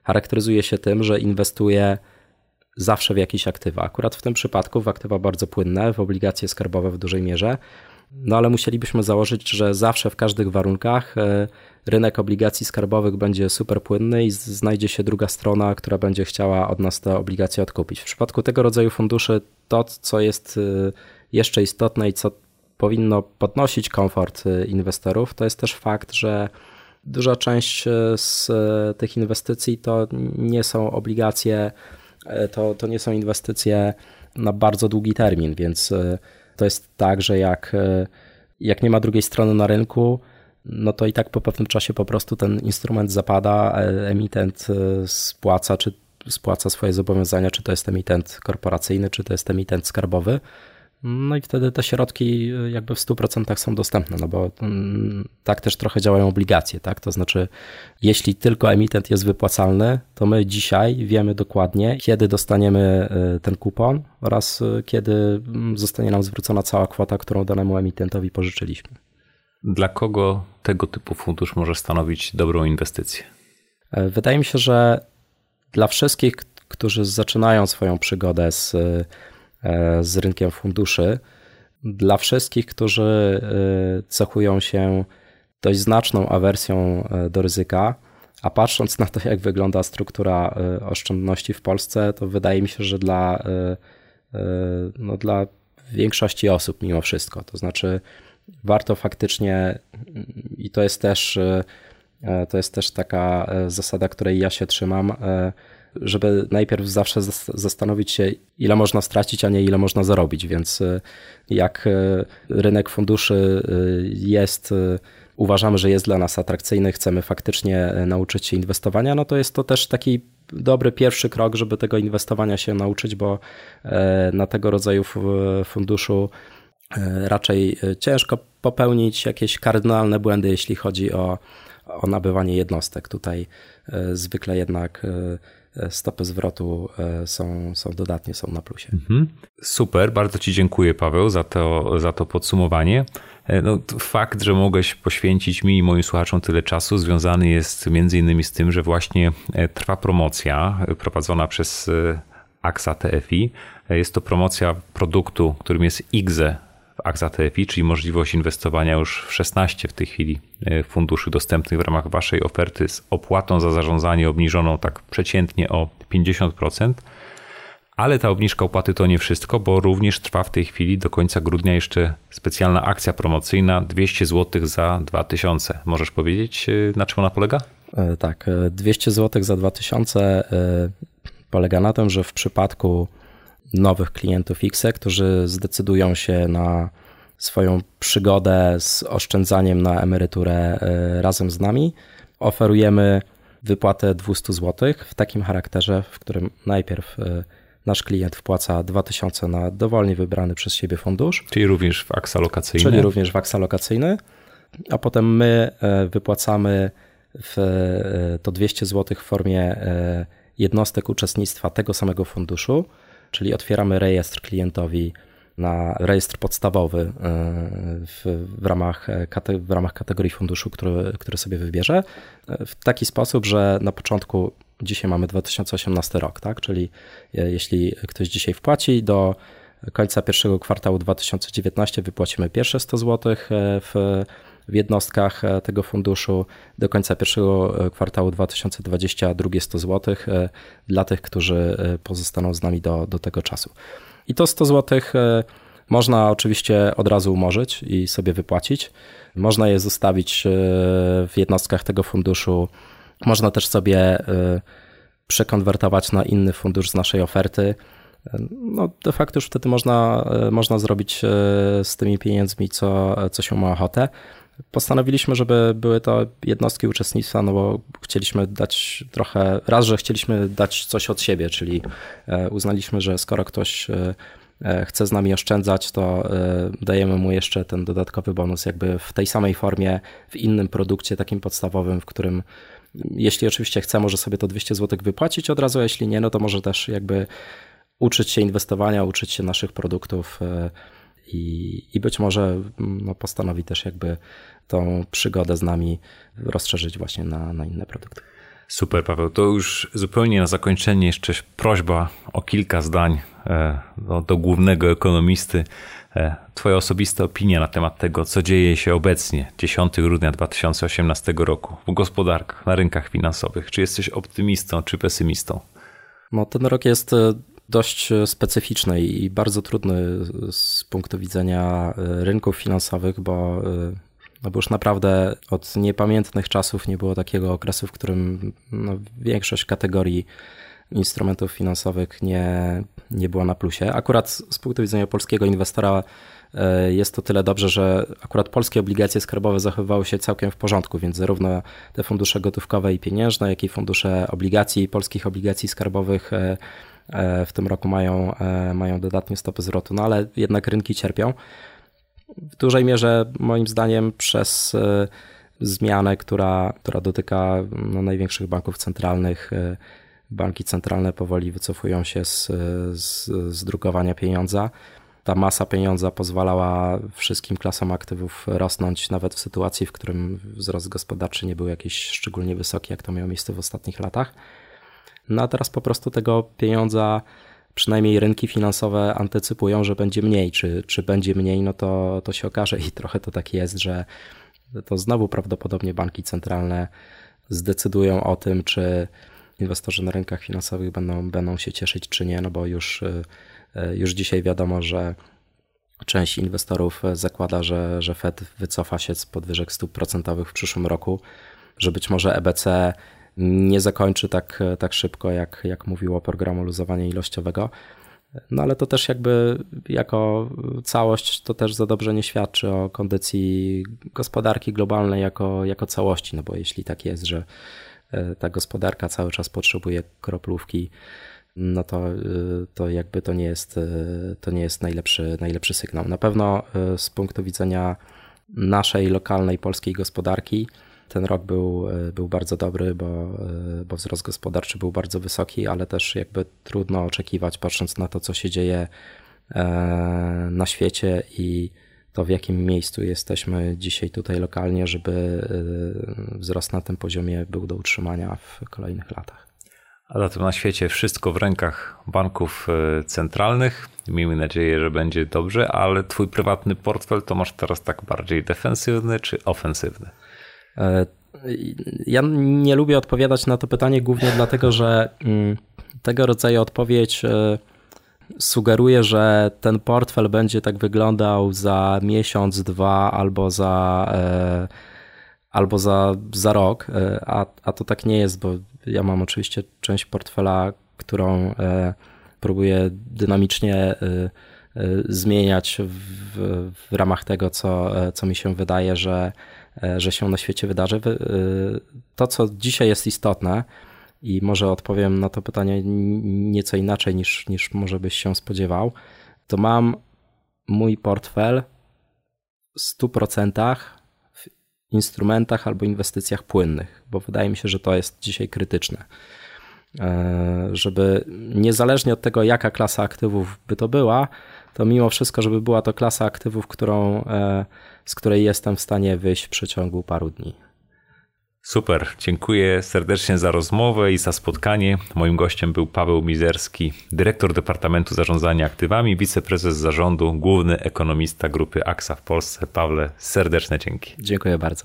[SPEAKER 2] charakteryzuje się tym, że inwestuje zawsze w jakieś aktywa. Akurat w tym przypadku w aktywa bardzo płynne, w obligacje skarbowe w dużej mierze. No ale musielibyśmy założyć, że zawsze w każdych warunkach e, rynek obligacji skarbowych będzie super płynny i znajdzie się druga strona, która będzie chciała od nas te obligacje odkupić. W przypadku tego rodzaju funduszy to, co jest jeszcze istotne i co powinno podnosić komfort y, inwestorów, to jest też fakt, że duża część z tych inwestycji to nie są obligacje, to, to nie są inwestycje na bardzo długi termin, więc to jest tak, że jak, jak nie ma drugiej strony na rynku, no to i tak po pewnym czasie po prostu ten instrument zapada, emitent spłaca, czy spłaca swoje zobowiązania, czy to jest emitent korporacyjny, czy to jest emitent skarbowy. No i wtedy te środki y, jakby w 100% są dostępne, no bo mm, tak też trochę działają obligacje, tak? To znaczy, jeśli tylko emitent jest wypłacalny, to my dzisiaj wiemy dokładnie, kiedy dostaniemy y, ten kupon oraz y, kiedy mm, zostanie nam zwrócona cała kwota, którą danemu emitentowi pożyczyliśmy.
[SPEAKER 1] Dla kogo tego typu fundusz może stanowić dobrą inwestycję?
[SPEAKER 2] E, wydaje mi się, że dla wszystkich, którzy zaczynają swoją przygodę z z rynkiem funduszy. Dla wszystkich, którzy e, cechują się dość znaczną awersją e, do ryzyka, a patrząc na to, jak wygląda struktura oszczędności w Polsce, to wydaje mi się, że dla, no dla większości osób mimo wszystko. To znaczy, warto faktycznie, i to jest też, to jest też taka zasada, której ja się trzymam, żeby najpierw zawsze zastanowić się, ile można stracić, a nie ile można zarobić. Więc e, jak e, rynek funduszy e, jest, uważamy, że jest dla nas atrakcyjny, chcemy faktycznie nauczyć się inwestowania, no to jest to też taki dobry pierwszy krok, żeby tego inwestowania się nauczyć, bo na tego rodzaju funduszu raczej ciężko popełnić jakieś kardynalne błędy, jeśli chodzi o, o nabywanie jednostek. Tutaj zwykle jednak stopy zwrotu e, są, są dodatnie, są na plusie. Mhm.
[SPEAKER 1] Super, bardzo Ci dziękuję Paweł za to, za to podsumowanie. E, no, fakt, że mogłeś poświęcić mi i moim słuchaczom tyle czasu, związany jest między innymi z tym, że właśnie e, trwa promocja prowadzona przez AXA TFI. Jest to promocja produktu, którym jest IGZE w AXA TFI, czyli możliwość inwestowania już w 16 w tej chwili e, funduszy dostępnych w ramach Waszej oferty z opłatą za zarządzanie obniżoną tak przeciętnie o 50%. Ale ta obniżka opłaty to nie wszystko, bo również trwa w tej chwili do końca grudnia jeszcze specjalna akcja promocyjna 200 zł za 2000. Możesz powiedzieć, e, na czym ona polega?
[SPEAKER 2] E, tak, 200 zł za 2000 polega na tym, że w przypadku nowych klientów X, którzy zdecydują się na swoją przygodę z oszczędzaniem na emeryturę e, razem z nami. Oferujemy wypłatę 200 zł w takim charakterze, w którym najpierw e, nasz klient wpłaca 2000 na dowolnie wybrany przez siebie fundusz.
[SPEAKER 1] Czyli również w aksa lokacyjny.
[SPEAKER 2] Czyli również w aksa lokacyjny, a potem my e, wypłacamy w to 200 zł w formie jednostek uczestnictwa tego samego funduszu czyli otwieramy rejestr klientowi na rejestr podstawowy e, w, w, ramach, e, w ramach kategorii funduszu, który, który sobie wybierze, e, w taki sposób, że na początku, dzisiaj mamy 2018 rok, tak? czyli jeśli ktoś dzisiaj wpłaci do końca pierwszego kwartału 2019 wypłacimy pierwsze 100 zł w w jednostkach tego funduszu do końca pierwszego kwartału 2020 drugie 100 zł dla tych, którzy pozostaną z nami do, do tego czasu. I to 100 zł można oczywiście od razu umorzyć i sobie wypłacić. Można je zostawić w jednostkach tego funduszu. Można też sobie przekonwertować na inny fundusz z naszej oferty. No, de facto już wtedy można, można zrobić z tymi pieniędzmi, co, co się ma ochotę. Postanowiliśmy, żeby były to jednostki uczestnictwa, no bo chcieliśmy dać trochę, raz, że chcieliśmy dać coś od siebie, czyli e, uznaliśmy, że skoro ktoś e, e, chce z nami oszczędzać, to dajemy mu jeszcze ten dodatkowy bonus, jakby w tej samej formie, w innym produkcie, takim podstawowym, w którym jeśli oczywiście chce, może sobie to 200 zł wypłacić od razu, a jeśli nie, no to może też jakby uczyć się inwestowania, uczyć się naszych produktów i, i być może no, postanowi też jakby tą przygodę z nami rozszerzyć właśnie na, na inne produkty.
[SPEAKER 1] Super, Paweł. To już zupełnie na zakończenie jeszcze prośba o kilka zdań e, do, do głównego ekonomisty. E, twoja osobista opinia na temat tego, co dzieje się obecnie, 10 grudnia 2018 roku, w gospodarkach, na rynkach finansowych. Czy jesteś optymistą, czy pesymistą?
[SPEAKER 2] No, ten rok jest e, dość specyficzny i bardzo trudny z punktu widzenia rynków finansowych, bo no bo już naprawdę od niepamiętnych czasów nie było takiego okresu, w którym no, większość kategorii instrumentów finansowych nie, nie była na plusie. Akurat z punktu widzenia polskiego inwestora e, jest to tyle dobrze, że akurat polskie obligacje skarbowe zachowywały się całkiem w porządku, więc zarówno te fundusze gotówkowe i pieniężne, jak i fundusze obligacji, polskich obligacji skarbowych e, e, w tym roku mają, mają dodatnie stopy zwrotu, no ale jednak rynki cierpią w dużej mierze moim zdaniem przez e, zmianę, która, która dotyka no, największych banków centralnych. E, banki centralne powoli wycofują się z, z, z drukowania pieniądza. Ta masa pieniądza pozwalała wszystkim klasom aktywów rosnąć, nawet w sytuacji, w którym wzrost gospodarczy nie był jakiś szczególnie wysoki, jak to miało miejsce w ostatnich latach. No a teraz po prostu tego pieniądza przynajmniej rynki finansowe antycypują, że będzie mniej. Czy, czy będzie mniej, no to, to się okaże i trochę to tak jest, że to znowu prawdopodobnie banki centralne zdecydują o tym, czy inwestorzy na rynkach finansowych będą, będą się cieszyć, czy nie, no bo już, y, już dzisiaj wiadomo, że część inwestorów zakłada, że, że Fed wycofa się z podwyżek stóp procentowych w przyszłym roku, że być może EBC nie zakończy tak, tak szybko, jak, jak mówiło programu luzowania ilościowego. No ale to też jakby jako całość to też za dobrze nie świadczy o kondycji gospodarki globalnej jako, jako całości, no bo jeśli tak jest, że e, ta gospodarka cały czas potrzebuje kroplówki, no to, e, to jakby to nie jest, e, to nie jest najlepszy, najlepszy sygnał. Na pewno z punktu widzenia naszej lokalnej polskiej gospodarki, ten rok był, e, był bardzo dobry, bo, e, bo wzrost gospodarczy był bardzo wysoki, ale też jakby trudno oczekiwać, patrząc na to, co się dzieje e, na świecie i to w jakim miejscu jesteśmy dzisiaj tutaj lokalnie, żeby wzrost na tym poziomie był do utrzymania w kolejnych latach.
[SPEAKER 1] A zatem na świecie wszystko w rękach banków centralnych. Miejmy nadzieję, że będzie dobrze, ale twój prywatny portfel to masz teraz tak bardziej defensywny czy ofensywny?
[SPEAKER 2] E, ja nie lubię odpowiadać na to pytanie głównie dlatego, że mm, tego rodzaju odpowiedź e, sugeruje, że ten portfel będzie tak wyglądał za miesiąc, dwa albo za, e, albo za, za rok, a, a to tak nie jest, bo ja mam oczywiście część portfela, którą próbuję dynamicznie zmieniać w, w ramach tego, co, co mi się wydaje, że że się na świecie wydarzy. E, to, co dzisiaj jest istotne, i może odpowiem na to pytanie nieco inaczej niż, niż może byś się spodziewał, to mam mój portfel w 100% w instrumentach albo inwestycjach płynnych, bo wydaje mi się, że to jest dzisiaj krytyczne. E, żeby niezależnie od tego, jaka klasa aktywów by to była, to mimo wszystko, żeby była to klasa aktywów, którą z której jestem w stanie wyjść w przeciągu paru dni.
[SPEAKER 1] Super, dziękuję serdecznie za rozmowę i za spotkanie. Moim gościem był Paweł Mizerski, dyrektor Departamentu Zarządzania Aktywami, wiceprezes zarządu, główny ekonomista grupy AXA w Polsce. Pawle, serdeczne dzięki.
[SPEAKER 2] Dziękuję bardzo.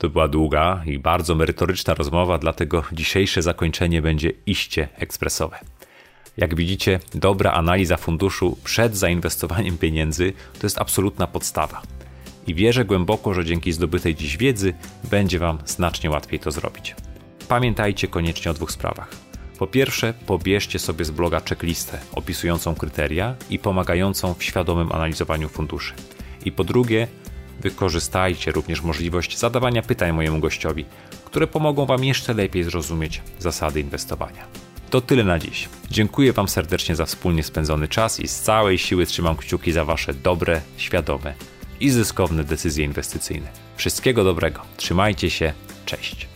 [SPEAKER 1] To była długa i bardzo merytoryczna rozmowa, dlatego dzisiejsze zakończenie będzie iście ekspresowe. Jak widzicie, dobra analiza funduszu przed zainwestowaniem pieniędzy to jest absolutna podstawa. I wierzę głęboko, że dzięki zdobytej dziś wiedzy będzie Wam znacznie łatwiej to zrobić. Pamiętajcie koniecznie o dwóch sprawach. Po pierwsze, pobierzcie sobie z bloga checklistę opisującą kryteria i pomagającą w świadomym analizowaniu funduszy. I po drugie, wykorzystajcie również możliwość zadawania pytań mojemu gościowi, które pomogą Wam jeszcze lepiej zrozumieć zasady inwestowania. To tyle na dziś. Dziękuję Wam serdecznie za wspólnie spędzony czas i z całej siły trzymam kciuki za Wasze dobre, świadome i zyskowne decyzje inwestycyjne. Wszystkiego dobrego. Trzymajcie się. Cześć.